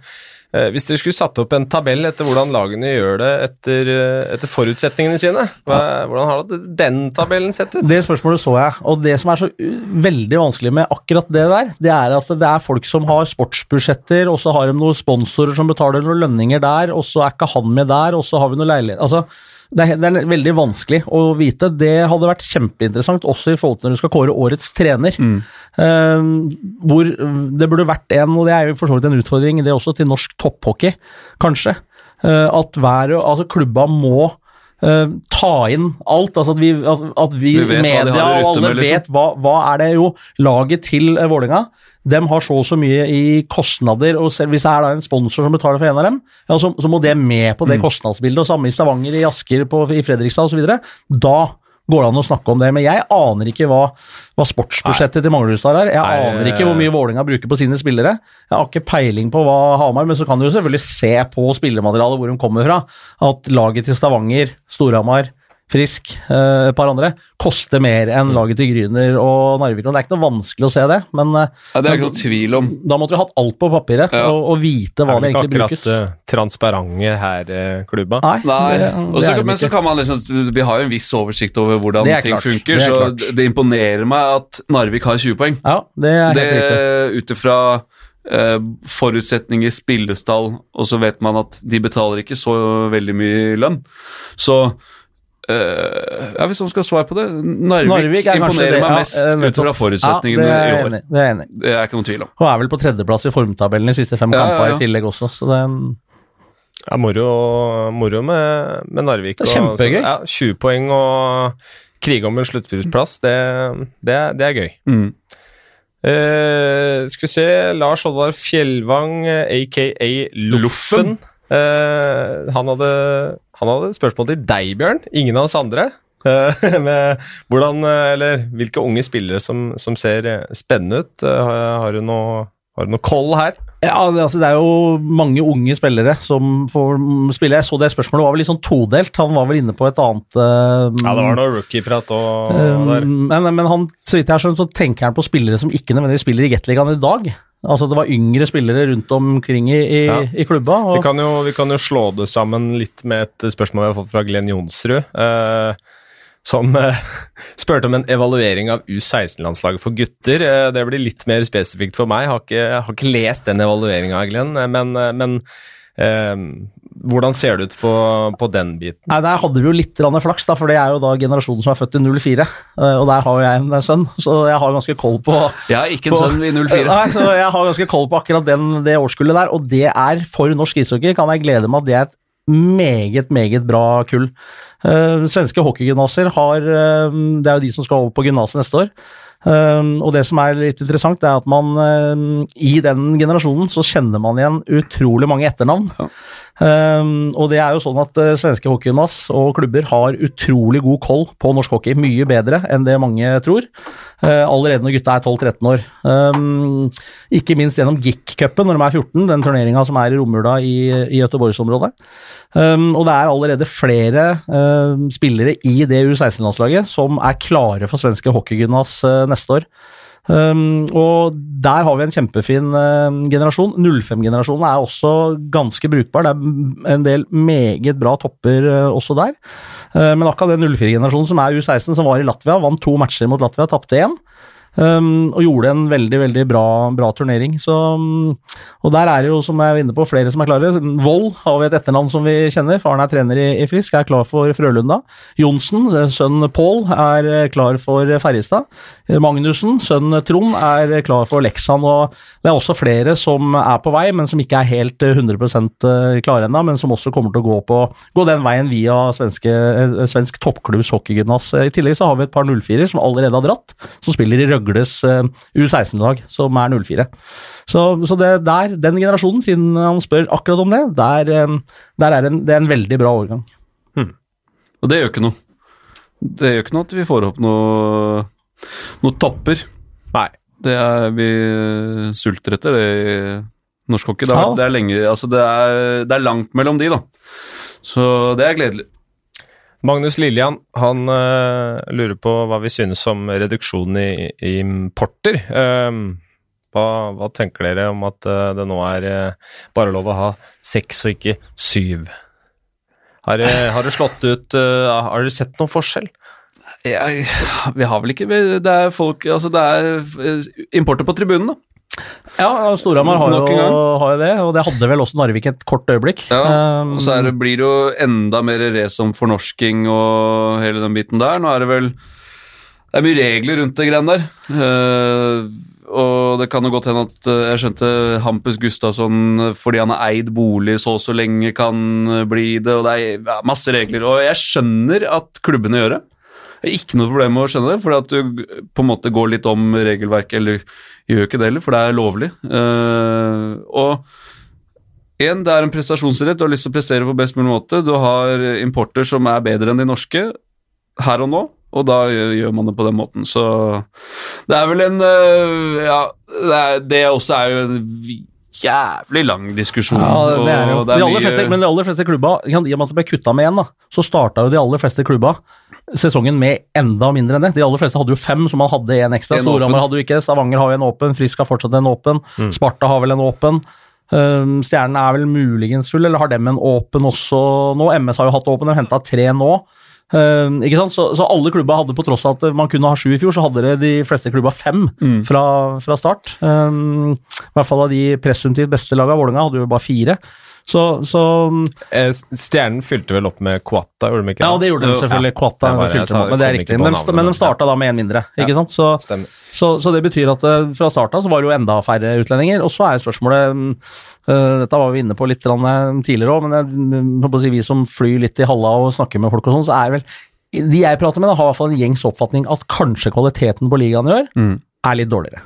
Hvis dere skulle satt opp en tabell etter hvordan lagene gjør det etter, eh, etter forutsetningene sine, hvordan har den tabellen sett ut? Det spørsmålet så jeg, og det som er så veldig vanskelig med akkurat det der, det er at det er folk som har sportsbudsjetter, og så har de noen sponsorer som betaler noen lønninger der, og så er ikke han med der, og så har vi noen leiligheter Altså, det er, det er veldig vanskelig å vite. Det hadde vært kjempeinteressant, også i forhold til når du skal kåre årets trener. Eh, hvor det burde vært en, og det er jo for så vidt en utfordring, det også til norsk topphockey, kanskje. Uh, at hver, altså klubba må Uh, ta inn alt. altså At vi, at, at vi, Vi media og alle med, liksom. vet hva, hva er det jo laget til uh, Vålerenga. De har så og så mye i kostnader, og selv hvis det er da en sponsor som betaler for en av dem, ja, så, så må det med på Mm. det kostnadsbildet. og Samme i Stavanger, i Asker, på, i Fredrikstad osv. Da går det an å snakke om det. Men jeg aner ikke hva, hva sportsbudsjettet til Manglerudstad er. Jeg Nei, aner ikke hvor mye Vålerenga bruker på sine spillere. Jeg har ikke peiling på hva Hamar Men så kan du jo selvfølgelig se på spillermaterialet hvor de kommer fra. At laget til Stavanger, Storhamar, Frisk, eh, et par andre, koster mer enn laget til Gryner og Narvik. Og det er ikke noe vanskelig å se det, men eh, Ja, det er ikke noe tvil om. da måtte vi hatt alt på papiret Ja. og, og vite hva er det ikke egentlig akkurat brukes. eh, transparente her, klubba. Nei, Nei, det, og det så- er men så kan man liksom Vi har jo en viss oversikt over hvordan ting klart, funker, det er så klart. det- det imponerer meg at Narvik har 20 poeng. Ja, det er helt. Det ut ifra Uh, forutsetninger, spillestall, og så vet man at de betaler ikke så veldig mye lønn. Så ja, Hvis han skal svare på det Narvik, Narvik er imponerer det, meg mest ja, ut fra forutsetningene ja, er i år. enig Det er enig. Det er ikke noen tvil om. Og er vel på tredjeplass i formtabellen i siste fem Ja, kamper ja. i tillegg også, så det Ja, moro, moro med, med Narvik. Det er og- kjempegøy. så- ja, 20 poeng og krige om en sluttprisplass, det, det, er- det er gøy. Mm. Uh, skal vi se Lars Oddvar Fjellvang, eh, aka Loffen. Eh, han, hadde, han hadde spørsmål til deg, Bjørn. Ingen av oss andre. Uh, med hvordan, eh, eller hvilke unge spillere som, som ser spennende ut. Uh, har, du noe Har du noe koll her? Ja, det, altså, det er jo mange unge spillere som får spille. Jeg så det spørsmålet var vel litt sånn todelt. Han var vel inne på et annet uh, Ja, det var noe rookie-prat og der. men, men han, så vidt jeg har skjønt, så tenker han på spillere som ikke nødvendigvis spiller i Gateligaen i dag. Altså Det var yngre spillere rundt omkring i, i, Ja. i klubba. Vi kan, jo, vi kan jo slå det sammen litt med et spørsmål vi har fått fra Glenn Jonsrud. eh, som eh, spurte om en evaluering av U16-landslaget for gutter. Eh, det blir litt mer spesifikt for meg. Jeg har ikke, jeg har ikke lest den evalueringa, Glenn. eh, Men, eh, men eh, hvordan ser det ut på, på den biten? nei, Der hadde vi jo litt flaks, da, for det er jo da generasjonen som er født i 04. eh, Og der har jo jeg en sønn, så jeg har ganske koll på Jeg har ikke en på- sønn i 04. Nei, så jeg har ganske koll på akkurat den, det årskullet der, og det er for norsk ishockey, kan jeg glede meg at det er et meget, meget bra kull. Uh, svenske hockeygymnaser har uh, Det er jo de som skal over på gymnaset neste år. Eh, og det som er litt interessant, er at man eh, i den generasjonen så kjenner man igjen utrolig mange etternavn. Ja. Eh, og det er jo sånn at uh, svenske hockeygymnas og klubber har utrolig god koll på norsk hockey. Mye bedre enn det mange tror. Uh, allerede når gutta er 12-13 år. Um, ikke minst gjennom GIK-cupen når de er 14, den turneringa som er i romjula i, i Göteborgsområdet. Um, og det er allerede flere uh, spillere i det U16-landslaget som er klare for svenske hockeygymnas uh, neste år. Um, og der har vi en kjempefin uh, generasjon. 05-generasjonen er også ganske brukbar. Det er en del meget bra topper uh, også der. Uh, men akkurat den 04-generasjonen som er U16, som var i Latvia, vant to matcher mot Latvia, tapte én. Um, og gjorde en veldig veldig bra, bra turnering. Så, um, og der er det jo, som jeg er inne på, flere som er klare. Vold har vi et etternavn som vi kjenner. Faren er trener i, i Frisk, er klar for Frølunda. Johnsen, eh, sønn Pål, er eh, klar for Ferjestad. Eh, Magnussen, sønn Trond, er klar for Leksan. Og det er også flere som er på vei, men som ikke er helt eh, 100 eh, klare ennå, men som også kommer til å gå, på, gå den veien via svenske, svensk toppklubbs hockeygymnas. I tillegg så har vi et par 04-er som allerede har dratt, som spiller i Røgles eh, U16-lag, som er 04. Så, så det der, den generasjonen, siden han spør akkurat om det, der, eh, der er en, det er en veldig bra overgang. Og det gjør ikke noe. Det gjør ikke noe at vi får opp noe, noe topper. Nei. Det er vi sulter etter, det i norsk hockey. Det er, det er lenge Altså, det er, det er langt mellom de, da. Så det er gledelig. Magnus Lillian han uh, lurer på hva vi synes om reduksjonen i, i importer. Um, hva, hva tenker dere om at uh, det nå er eh, bare lov å ha seks og ikke syv? Har, har du slått ut Har du sett noen forskjell? Jeg, vi har vel ikke Det er folk Altså, det er importer på tribunen, da. Ja, Storhamar har, har jo det, og det hadde vel også Narvik et kort øyeblikk. Ja, og så er det, blir det jo enda mer race om fornorsking og hele den biten der. Nå er det vel Det er mye regler rundt det greiene der. Uh, og det kan jo godt hende at eh, jeg skjønte Hampus Gustafsson, fordi han har eid bolig så og så lenge, kan eh, bli det. Og det er masse regler. Og jeg skjønner at klubbene gjør det. Ikke noe problem med å skjønne det, fordi at du på en måte går litt om regelverket, eller gjør ikke det heller, for det er lovlig. Uh, og en, det er en prestasjonsidrett, du har lyst til å prestere på best mulig måte. Du har importer som er bedre enn de norske her og nå, og da gjør, man det på den måten. Så det er vel en uh, Ja, det, er, det også er jo en jævlig lang diskusjon. Ja, det er jo. de fleste, men de aller fleste klubba, i og med at det ble kutta med én, så starta jo de aller fleste klubba sesongen med enda mindre enn det. De aller fleste hadde jo fem, så man hadde én ekstra. Storhamar hadde jo ikke. Stavanger har jo en åpen, Frisk har fortsatt en åpen. Mm. Sparta har vel en åpen. Um, Stjernen er vel muligens full, eller har dem en åpen også nå? MS har jo hatt åpen, de henta tre nå. Um, ikke sant? Så, så alle klubba hadde, på tross av at man kunne ha sju i fjor, så hadde det de fleste klubba fem Mm. fra, fra start. Um, I hvert fall av de presumptivt beste laga. Vålerenga hadde jo bare fire. Så, så Eh, Stjernen fylte vel opp med Quatta, gjorde de ikke Det? Ja, det gjorde de selvfølgelig. ja. Jeg fylte sa- opp, men det er riktig. Men, de- men de starta da med én mindre, ikke Ja. sant? Så, så, så det betyr at eh, fra starten så var det jo enda færre utlendinger. Og så er spørsmålet mm, eh, Dette var vi inne på litt tidligere òg, men jeg, mm, si, vi som flyr litt i halla og snakker med folk og sånn, så er vel De jeg prater med, da, har i hvert fall en gjengs oppfatning at kanskje kvaliteten på ligaen i år Mm. er litt dårligere.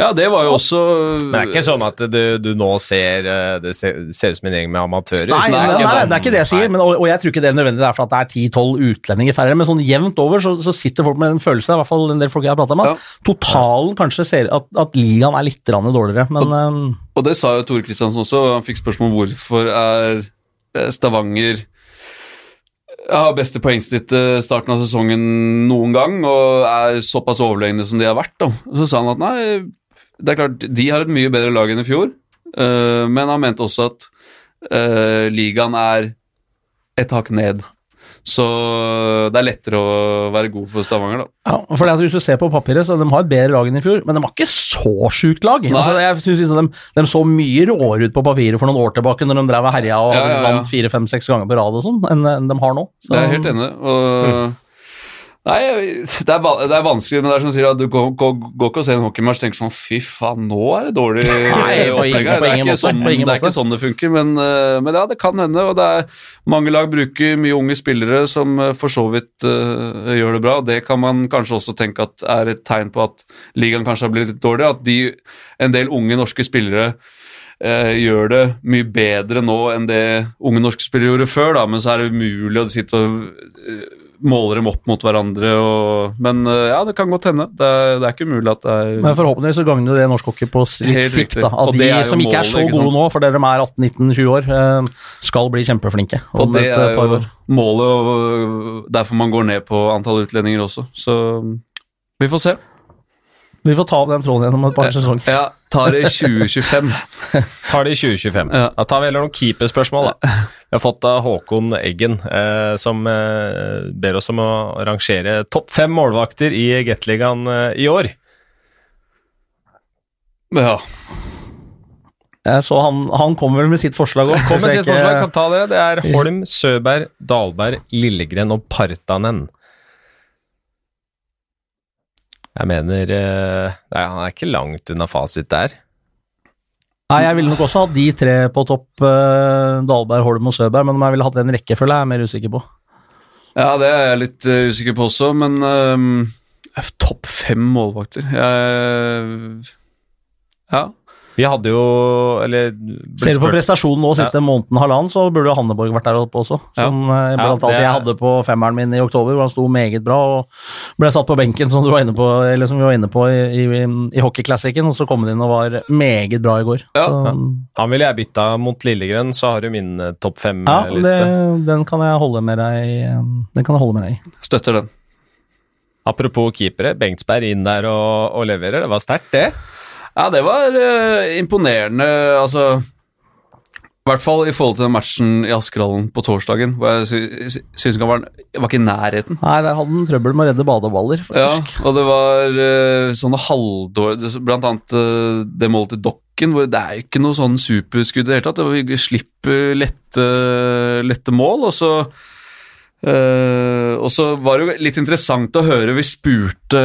Ja, det var jo også Men det er ikke sånn at du, du nå ser eh, Det ser, ser ut som en gjeng med amatører. Nei, Det nei, er nei, sånn. det er ikke det jeg sier, men, og, og jeg tror ikke det er nødvendig det er for at det er 10-12 utlendinger færre, men sånn jevnt over så, så sitter folk med en følelse, i hvert fall en del folk jeg har prata med, at totalen kanskje ser at, at ligaen er litt grann dårligere, men og, Og det sa jo Tore Kristiansen også, han fikk spørsmål om hvorfor er eh, Stavanger har beste poengsnitt eh, starten av sesongen noen gang, og er såpass overlegne som de har vært. Da. Så sa han at nei, det er klart, de har et mye bedre lag enn i fjor, eh, men han mente også at eh, ligaen er et hakk ned. Så det er lettere å være god for Stavanger, da. ja, for det at hvis du ser på papiret, så de har et bedre lag enn i fjor, men de har ikke så sjukt lag. Altså, jeg synes liksom de, de så mye råere ut på papiret for noen år tilbake, når de drev og herja og Ja, ja, ja. vant fire-fem-seks ganger på rad og sånn, enn enn de har nå. Så- Det er jeg helt enig og... og- Nei, det er, det er vanskelig, men det er som du sier, at du går, går, går ikke og ser en hockeymatch og tenker sånn Fy faen, nå er det dårlig opplegg her. på Det er ikke sånn det er ikke sånn det funker, men, eh, men ja, det kan hende. Og det er mange lag bruker mye unge spillere som eh, for så vidt uh, gjør det bra. og Det kan man kanskje også tenke at er et tegn på at ligaen kanskje har blitt litt dårlig. At de, en del unge norske spillere eh, gjør det mye bedre nå enn det unge norske spillere gjorde før, da, men så er det umulig å sitte og eh, måle dem opp mot hverandre. Og, men eh, ja, det kan godt hende. Det er, det er ikke umulig at det er Men forhåpentligvis så gagner det norsk hockey på litt sikt. da, At de er som ikke er så gode nå, for dere er 18-19-20 år, eh, skal bli kjempeflinke Og det er eh, jo målet, og derfor man går ned på antall utlendinger også. Så vi får se. Vi får ta opp den tråden igjen om et par sesonger. Ja, tar det i 2025. Tar det i 2025. Ja. Da tar vi heller noen keeperspørsmål, da. Vi har fått av Håkon Eggen, eh, som eh, ber oss om å rangere topp fem målvakter i Gateligaen eh, i år. Ja. Jeg så han, han kommer vel med sitt forslag òg. Kom med sitt forslag, kan ta det. Det er Holm, Søberg, Dalberg, Lillegren og Partanen. Jeg mener eh, nei, Han er ikke langt unna fasit der. Nei, jeg ville nok også hatt de tre på topp, eh, Dahlberg, Holm og Søberg, men om jeg ville hatt en rekkefølge, er jeg mer usikker på. ja, det er jeg litt eh, usikker på også, men eh, topp fem målvakter jeg, Ja. Vi hadde jo Eller Ser du på prestasjonen nå siste måneden, halvannen, så burde jo Hanneborg vært der oppe også. Som ja. blant Ja, annet er- jeg hadde på femmeren min i oktober, hvor han sto meget bra og ble satt på benken, som du var inne på, eller som vi var inne på i, i, i hockeyklassikken, og så kom han inn og var meget bra i går. Ja, så, ja. Han ville jeg bytta mot Lillegren, så har du min eh, topp ja, det, fem-liste. den kan jeg holde med deg eh, Den kan jeg holde med deg i. Støtter den. Apropos keepere, Bengtsberg inn der og, og leverer. Det var sterkt, det. Ja, det var uh, imponerende, altså I hvert fall i forhold til den matchen i Askerhallen på torsdagen, hvor jeg sy sy- syns han var, var ikke i nærheten. Nei, der hadde han trøbbel med å redde badeballer, faktisk. Ja, og det var uh, sånne halvdårlige Blant annet uh, det målet til Dokken, hvor det er ikke noe sånn superskudd i det hele tatt. Vi slipper lette, lette mål, og så uh, Og så var det jo litt interessant å høre Vi spurte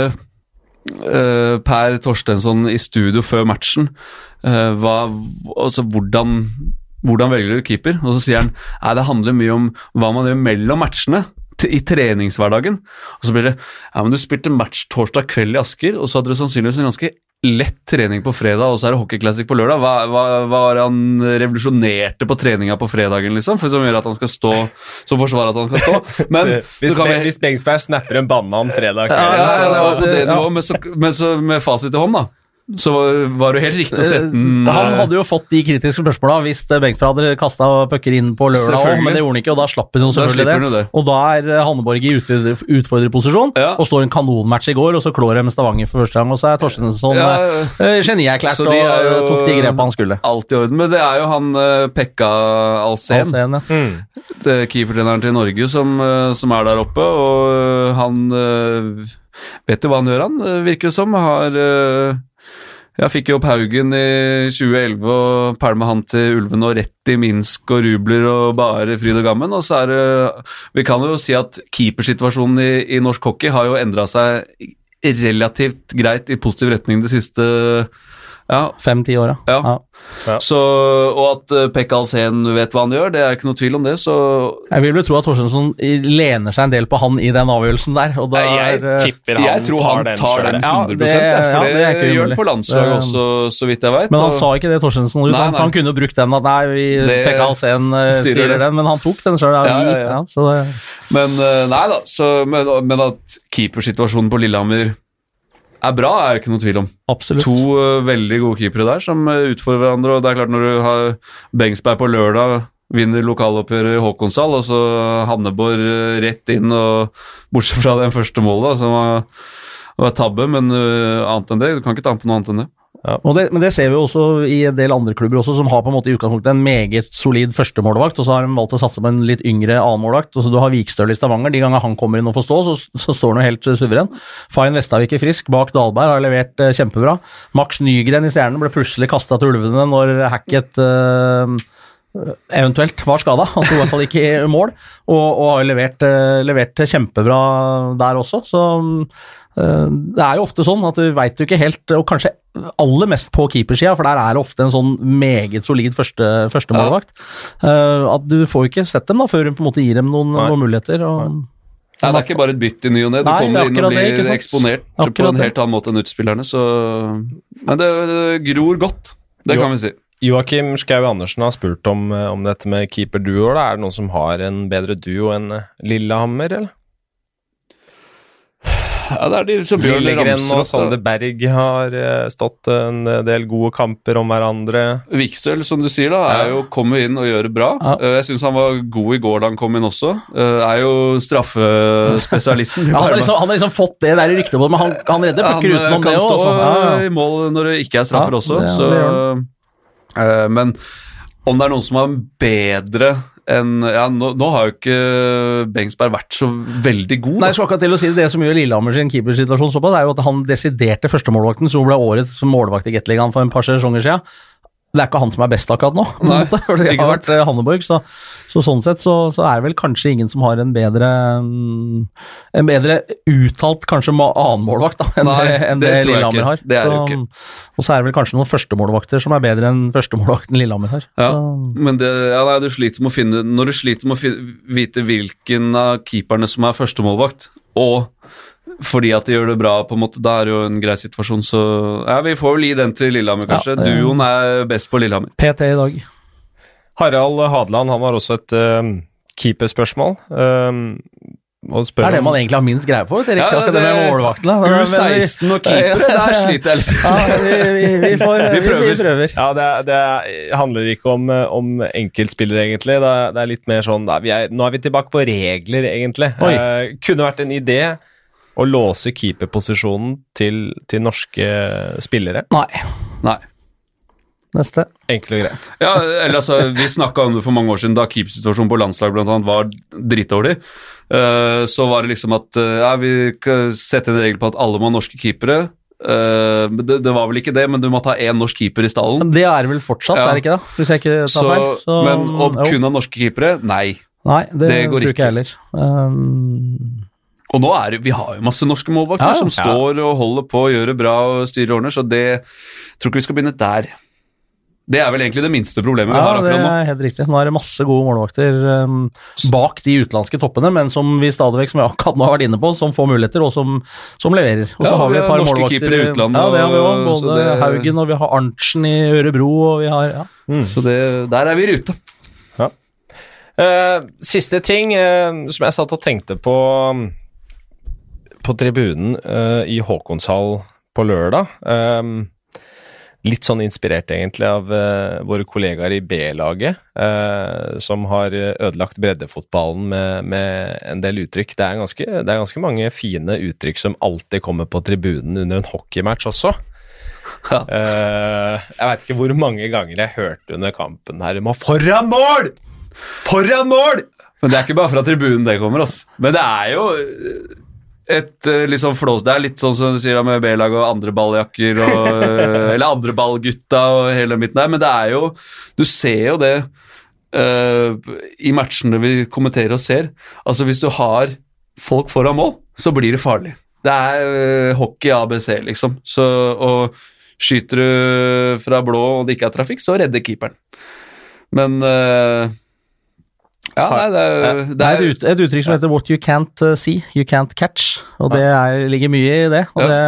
eh, Per Torstensson i studio før matchen Uh, hva, altså hvordan hvordan velger du keeper? Og så sier han nei, det handler mye om hva man gjør mellom matchene i treningshverdagen. Og så blir det ja, men du spilte match torsdag kveld i Asker, og så hadde du sannsynligvis en ganske lett trening på fredag, og så er det hockeyclassic på lørdag. Hva, hva, hva han revolusjonerte på treninga på fredagen, liksom? For Som gjør at han skal stå Som forsvarer at han skal stå. Men Så hvis, så vi hvis Bengtsberg snapper en banan fredag ja, kveld, ja, ja, det var på det Ja. nivået, men, så, men så med fasit i hånd, da, så var, det jo helt riktig å sette den Eh, Han eh, hadde jo fått de kritiske spørsmåla hvis eh, Bengtsberg hadde kasta pucker inn på lørdag òg, men det gjorde han ikke, og da slapp han jo selvfølgelig det. det. Og da er Hanneborg i utfordrer, utfordrerposisjon Ja. og står en kanonmatch i går, og så klår de med Stavanger for første gang, og så er Torstensson Ja, uh, genierklært så og tok de grepene han skulle. Alt i orden, men det er jo han Pekka Alsen, Alsen, ja. Mm. keepertreneren til Norge, som, som er der oppe, og han Vet du hva han gjør, han? Virker det som. Har Jeg fikk jo opp Haugen i 2011 og pælma han til Ulven og rett i Minsk og rubler og bare fryd og gammen. Og så er det Vi kan jo si at keepersituasjonen i, i norsk hockey har jo endra seg relativt greit i positiv retning de siste Ja, Fem-ti åra. Ja. ja. Ja. så, og at uh, Pekka Alsen vet hva han gjør, det er ikke noe tvil om det, så Jeg vil vel tro at Torstensson lener seg en del på han i den avgjørelsen der. Og da Jeg er, eh, tipper han jeg tror tar han den tar den Ja, 100 det- for det det, gjør han på landslaget også, så vidt jeg vet. Men han og- sa ikke det, Torstensson. Nei, han- nei. Han kunne jo brukt den at nei, vi Det- Pekka Alsen eh, styrer styrer det. den, men han tok den sjøl. Ja, ja, ja. så det, Men eh, nei da, så, men, men at keepersituasjonen på Lillehammer er bra, er det ikke noe tvil om. absolutt. To uh, veldig gode keepere der som eh, utfordrer hverandre. og det er klart Når du har Bengsberg på lørdag, vinner lokaloppgjøret i Håkonshall, og så Hanneborg uh, rett inn, og bortsett fra den første målet, da, som var, var tabbe, men annet enn det, du kan ikke ta på noe annet enn det. Og det, men det ser vi også i en del andre klubber også, som har på en måte i utgangspunktet en meget solid førstemålvakt, og så har de valgt å satse på en litt yngre annenmålvakt. Du har Vikstøl i Stavanger. De ganger han kommer inn og får stå, så, så står han jo helt suveren. Fain Vestavik er frisk, bak Dalberg har levert eh, kjempebra. Max Nygren i Stjernen ble plutselig kasta til ulvene når Hackett eh, eventuelt var skada. Han sto i hvert fall ikke i mål, og, og har levert, eh, levert kjempebra der også. Så det er jo ofte sånn at du veit jo ikke helt, og kanskje aller mest på keepersida, for der er det ofte en sånn meget solid første, førstemålvakt. Ja. at du får jo ikke sett dem da før du på en måte gir dem noen, noen muligheter. og... Nei, Det er ikke bare et bytt i ny og ne. Du Nei, er kommer inn og blir det, eksponert på en helt annen måte enn utspillerne, så Men det, det gror godt, det Jo. kan vi si. Joakim Skau Andersen har spurt om, eh, om dette med keeperduoer. duo Er det noen som har en bedre duo enn eh, Lillehammer, eller? Ja, det er de som Bjørn Lillegren og. Sander. Berg har eh, stått en del gode kamper om hverandre. Vikstøl, som du sier, da, er jo kommet inn og gjør det bra. Ja. Eh, Jeg syns han var god i går da han kom inn også. Eh, Er jo straffespesialisten. Ja, han, har liksom, han har liksom fått det der i ryktet på det, men han, han redder Han pucker om utenom kan det òg. stå Altså. Ja, ja. i mål når det ikke er straffer Ja, også, det- så det eh, Men om det er noen som har en bedre enn Ja, nå, nå har jo ikke Bengsberg vært så veldig god. Nei, jeg skal akkurat til å si Det Det som gjør Lillehammer sin keepersituasjon såpass, er jo at han desiderte førstemålvakten som ble årets målvakt i Gateligaen for en par sesonger siden. Det er ikke han som er best akkurat nå. en Nei, måte, for det har vært eh, Hanneborg, så, så sånn sett så, så er det vel kanskje ingen som har en bedre mm, En bedre uttalt kanskje annenmålvakt enn Nei, det, enn det det, Lillehammer har. Det så. Og så er det vel kanskje noen førstemålvakter som er bedre enn førstemålvakten Lillehammer har. Ja, men det, ja, nei, du sliter med å finne Når du sliter med å finne, vite hvilken av keeperne som er førstemålvakt, og fordi at de gjør det bra, på en måte, da er det jo en grei situasjon, så ja, vi får vel gi den til Lillehammer, Ja, kanskje. det- Duoen er best på Lillehammer. PT i dag. Harald Hadeland han har også et uh, keeperspørsmål. Um, Det er det man egentlig har minst greie på. Det, Ja, ja, det, det- med målvaktene. Men U16 og keepere, der sliter jeg litt. Ja, vi, vi, vi, får, Vi prøver. vi prøver. Ja, det, er- det er- handler ikke om, eh, om enkeltspillere, egentlig. Det er, det er litt mer sånn da, vi er, Nå er vi tilbake på regler, egentlig. Eh, kunne vært en idé å låse keeperposisjonen til, til norske spillere. Nei. Nei. Neste. Enkelt og greit. Ja, eller altså, Vi snakka om det for mange år siden, da keepersituasjonen på landslaget annet var dritdårlig. Uh, så var det liksom at uh, ja, vi setter en regel på at alle må ha norske keepere. Uh, det, det var vel ikke det, men du måtte ha én norsk keeper i stallen. Det er vel fortsatt, Ja. er det ikke det? Hvis jeg ikke tar Så, feil. Så, men å jo. kun ha norske keepere? Nei. Nei, det, det går tror ikke. ikke jeg heller. Um, Og nå er det, vi har jo masse norske målvakter Ja, ja. som står og holder på og gjør det bra og styrer og ordner, så det tror ikke vi skal begynne der. Det er vel egentlig det minste problemet vi ja, har akkurat nå. Ja, det er helt riktig. Nå er det masse gode målvakter um, bak de utenlandske toppene, men som vi stadig vekk, som vi akkurat nå har vært inne på, som får muligheter, og som, som leverer. Og så Ja, har vi et par norske målvakter keepere i utlandet, Ja, det har vi òg. Både det- Haugen, og vi har Arntzen i Ørebro, og vi har ja. Så det, der er vi i rute. Eh, siste ting uh, som jeg satt og tenkte på på tribunen uh, i Håkonshall på lørdag. Um, litt sånn inspirert egentlig av uh, våre kollegaer i B-laget, uh, som har ødelagt breddefotballen med, med en del uttrykk. Det er, ganske, det er ganske mange fine uttrykk som alltid kommer på tribunen under en hockeymatch også. Ja. Jeg veit ikke hvor mange ganger jeg hørte under kampen her må foran mål! Foran mål! Men det er ikke bare fra tribunen det kommer, altså. Men det er jo et eh, litt sånn flås... Det er litt sånn som du sier med B-lag og andre balljakker og eh, Eller andre ballgutta og hele den biten der, men det er jo Du ser jo det uh, i matchene vi kommenterer og ser. Altså, hvis du har folk foran mål, så blir det farlig. Det er uh, hockey ABC, liksom. Så, og Skyter du fra blå og det ikke er trafikk, så redder keeperen. Men eh, Ja, nei, det er, Det er et, et uttrykk som heter 'what you can't uh, see, you can't catch'. Og det er, ligger mye i det. Og, det.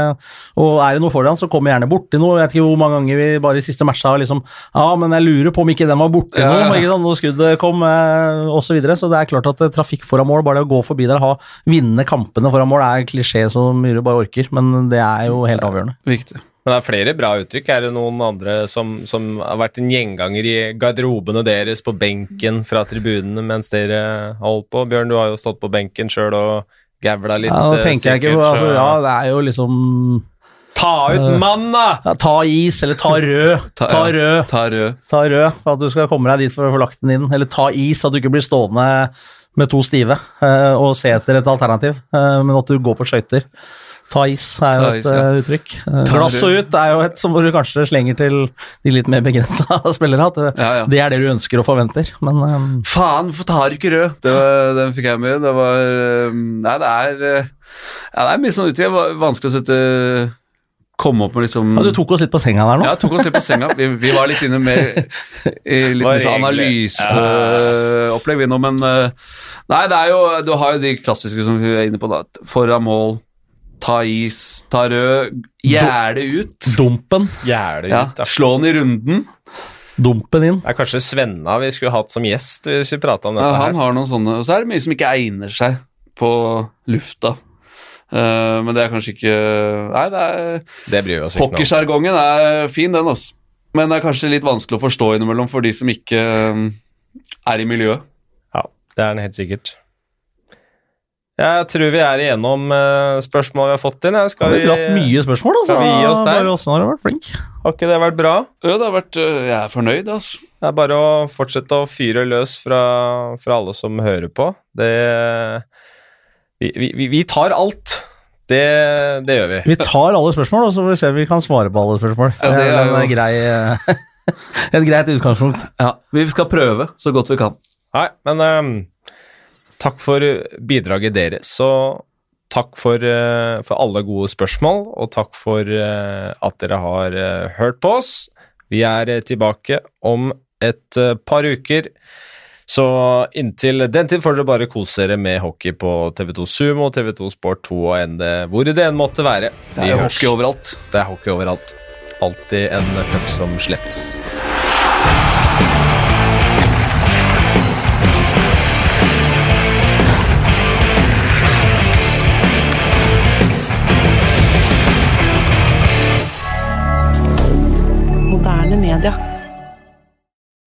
og er det noe foran, så kommer gjerne borti noe. Jeg vet ikke hvor mange ganger vi bare i siste matcha har liksom Ja, men jeg lurer på om ikke den var borti Ja, noe, ikke sant, når skuddet kom, osv. og så videre. Så det er klart at eh, trafikk foran mål, bare det å gå forbi der, ha vinne kampene foran mål, er klisjé så mye du bare orker, men det er jo helt avgjørende. viktig. Men det er flere bra uttrykk. Er det noen andre som, som har vært en gjenganger i garderobene deres på benken fra tribunene mens dere holdt på? Bjørn, du har jo stått på benken sjøl og gavla litt. Ja, nå tenker sikkert, jeg ikke på altså, Ja, det er jo liksom Ta ut mann, da! ja, Ta is, eller ta rød. Ta, ja, rød. Ta rød. Ta rød for at du skal komme deg dit for å få lagt den inn. Eller ta is, at du ikke blir stående med to stive eh, og se etter et alternativ, eh, men at du går på skøyter. Ta is er jo et ja. eh, uttrykk. Eh, glass og ut er jo et som du kanskje slenger til de litt mer begrensa spillere. At det, Ja, ja. det er det du ønsker og forventer, men um... Faen, for tar ikke rød? Det var, den fikk jeg med. Det var eh, Nei, det er eh, Ja, det er mye sånn uti. Vanskelig å sette Komme opp med liksom ja, Du tok oss litt på senga der nå. Ja, tok oss litt på senga. Vi, vi var litt inne med i litt sånn analyseopplegg, vi nå, men eh, Nei, det er jo Du har jo de klassiske som vi er inne på, da. Foran mål, ta is, ta rød, gjerde ut. Dumpen. Gjerde Ja, ut, ja. slå den i runden. Dumpen inn. Det er kanskje Svenna vi skulle hatt som gjest hvis vi om Ja, dette han her. har noen sånne, og så er det mye som ikke egner seg på lufta. Uh, men det er kanskje ikke Nei, det er Det bryr vi oss ikke. Hockeysjargongen er fin, den, altså. Men det er kanskje litt vanskelig å forstå innimellom for de som ikke eh, er i miljøet. Ja, det er den helt sikkert. Jeg tror vi er igjennom uh, spørsmål vi har fått inn. Skal Vi har dratt mye spørsmål, altså. Skal vi gi oss der? Åsen har vært flink. Har ikke det vært bra? Jo, det har vært eh, Jeg er fornøyd, altså. Det er bare å fortsette å fyre løs fra, fra alle som hører på. Det Vi, vi, vi- tar alt. Det, det gjør vi. Vi tar alle spørsmål, og så får vi se om vi kan svare på alle spørsmål. Ja, det det er en grei, eh, et greit utgangspunkt. Ja, vi skal prøve så godt vi kan. Nei, men ehm, takk for bidraget deres, og takk for, eh, for alle gode spørsmål, og takk for eh, at dere har eh, hørt på oss. Vi er tilbake om et par uker. Så inntil den tid får dere bare kose dere med hockey på TV2 Sumo, TV2 Sport 2 og enn hvor det enn måtte være. Det er hockey overalt. Det er hockey overalt. Alltid en puck som slippes. Calendar.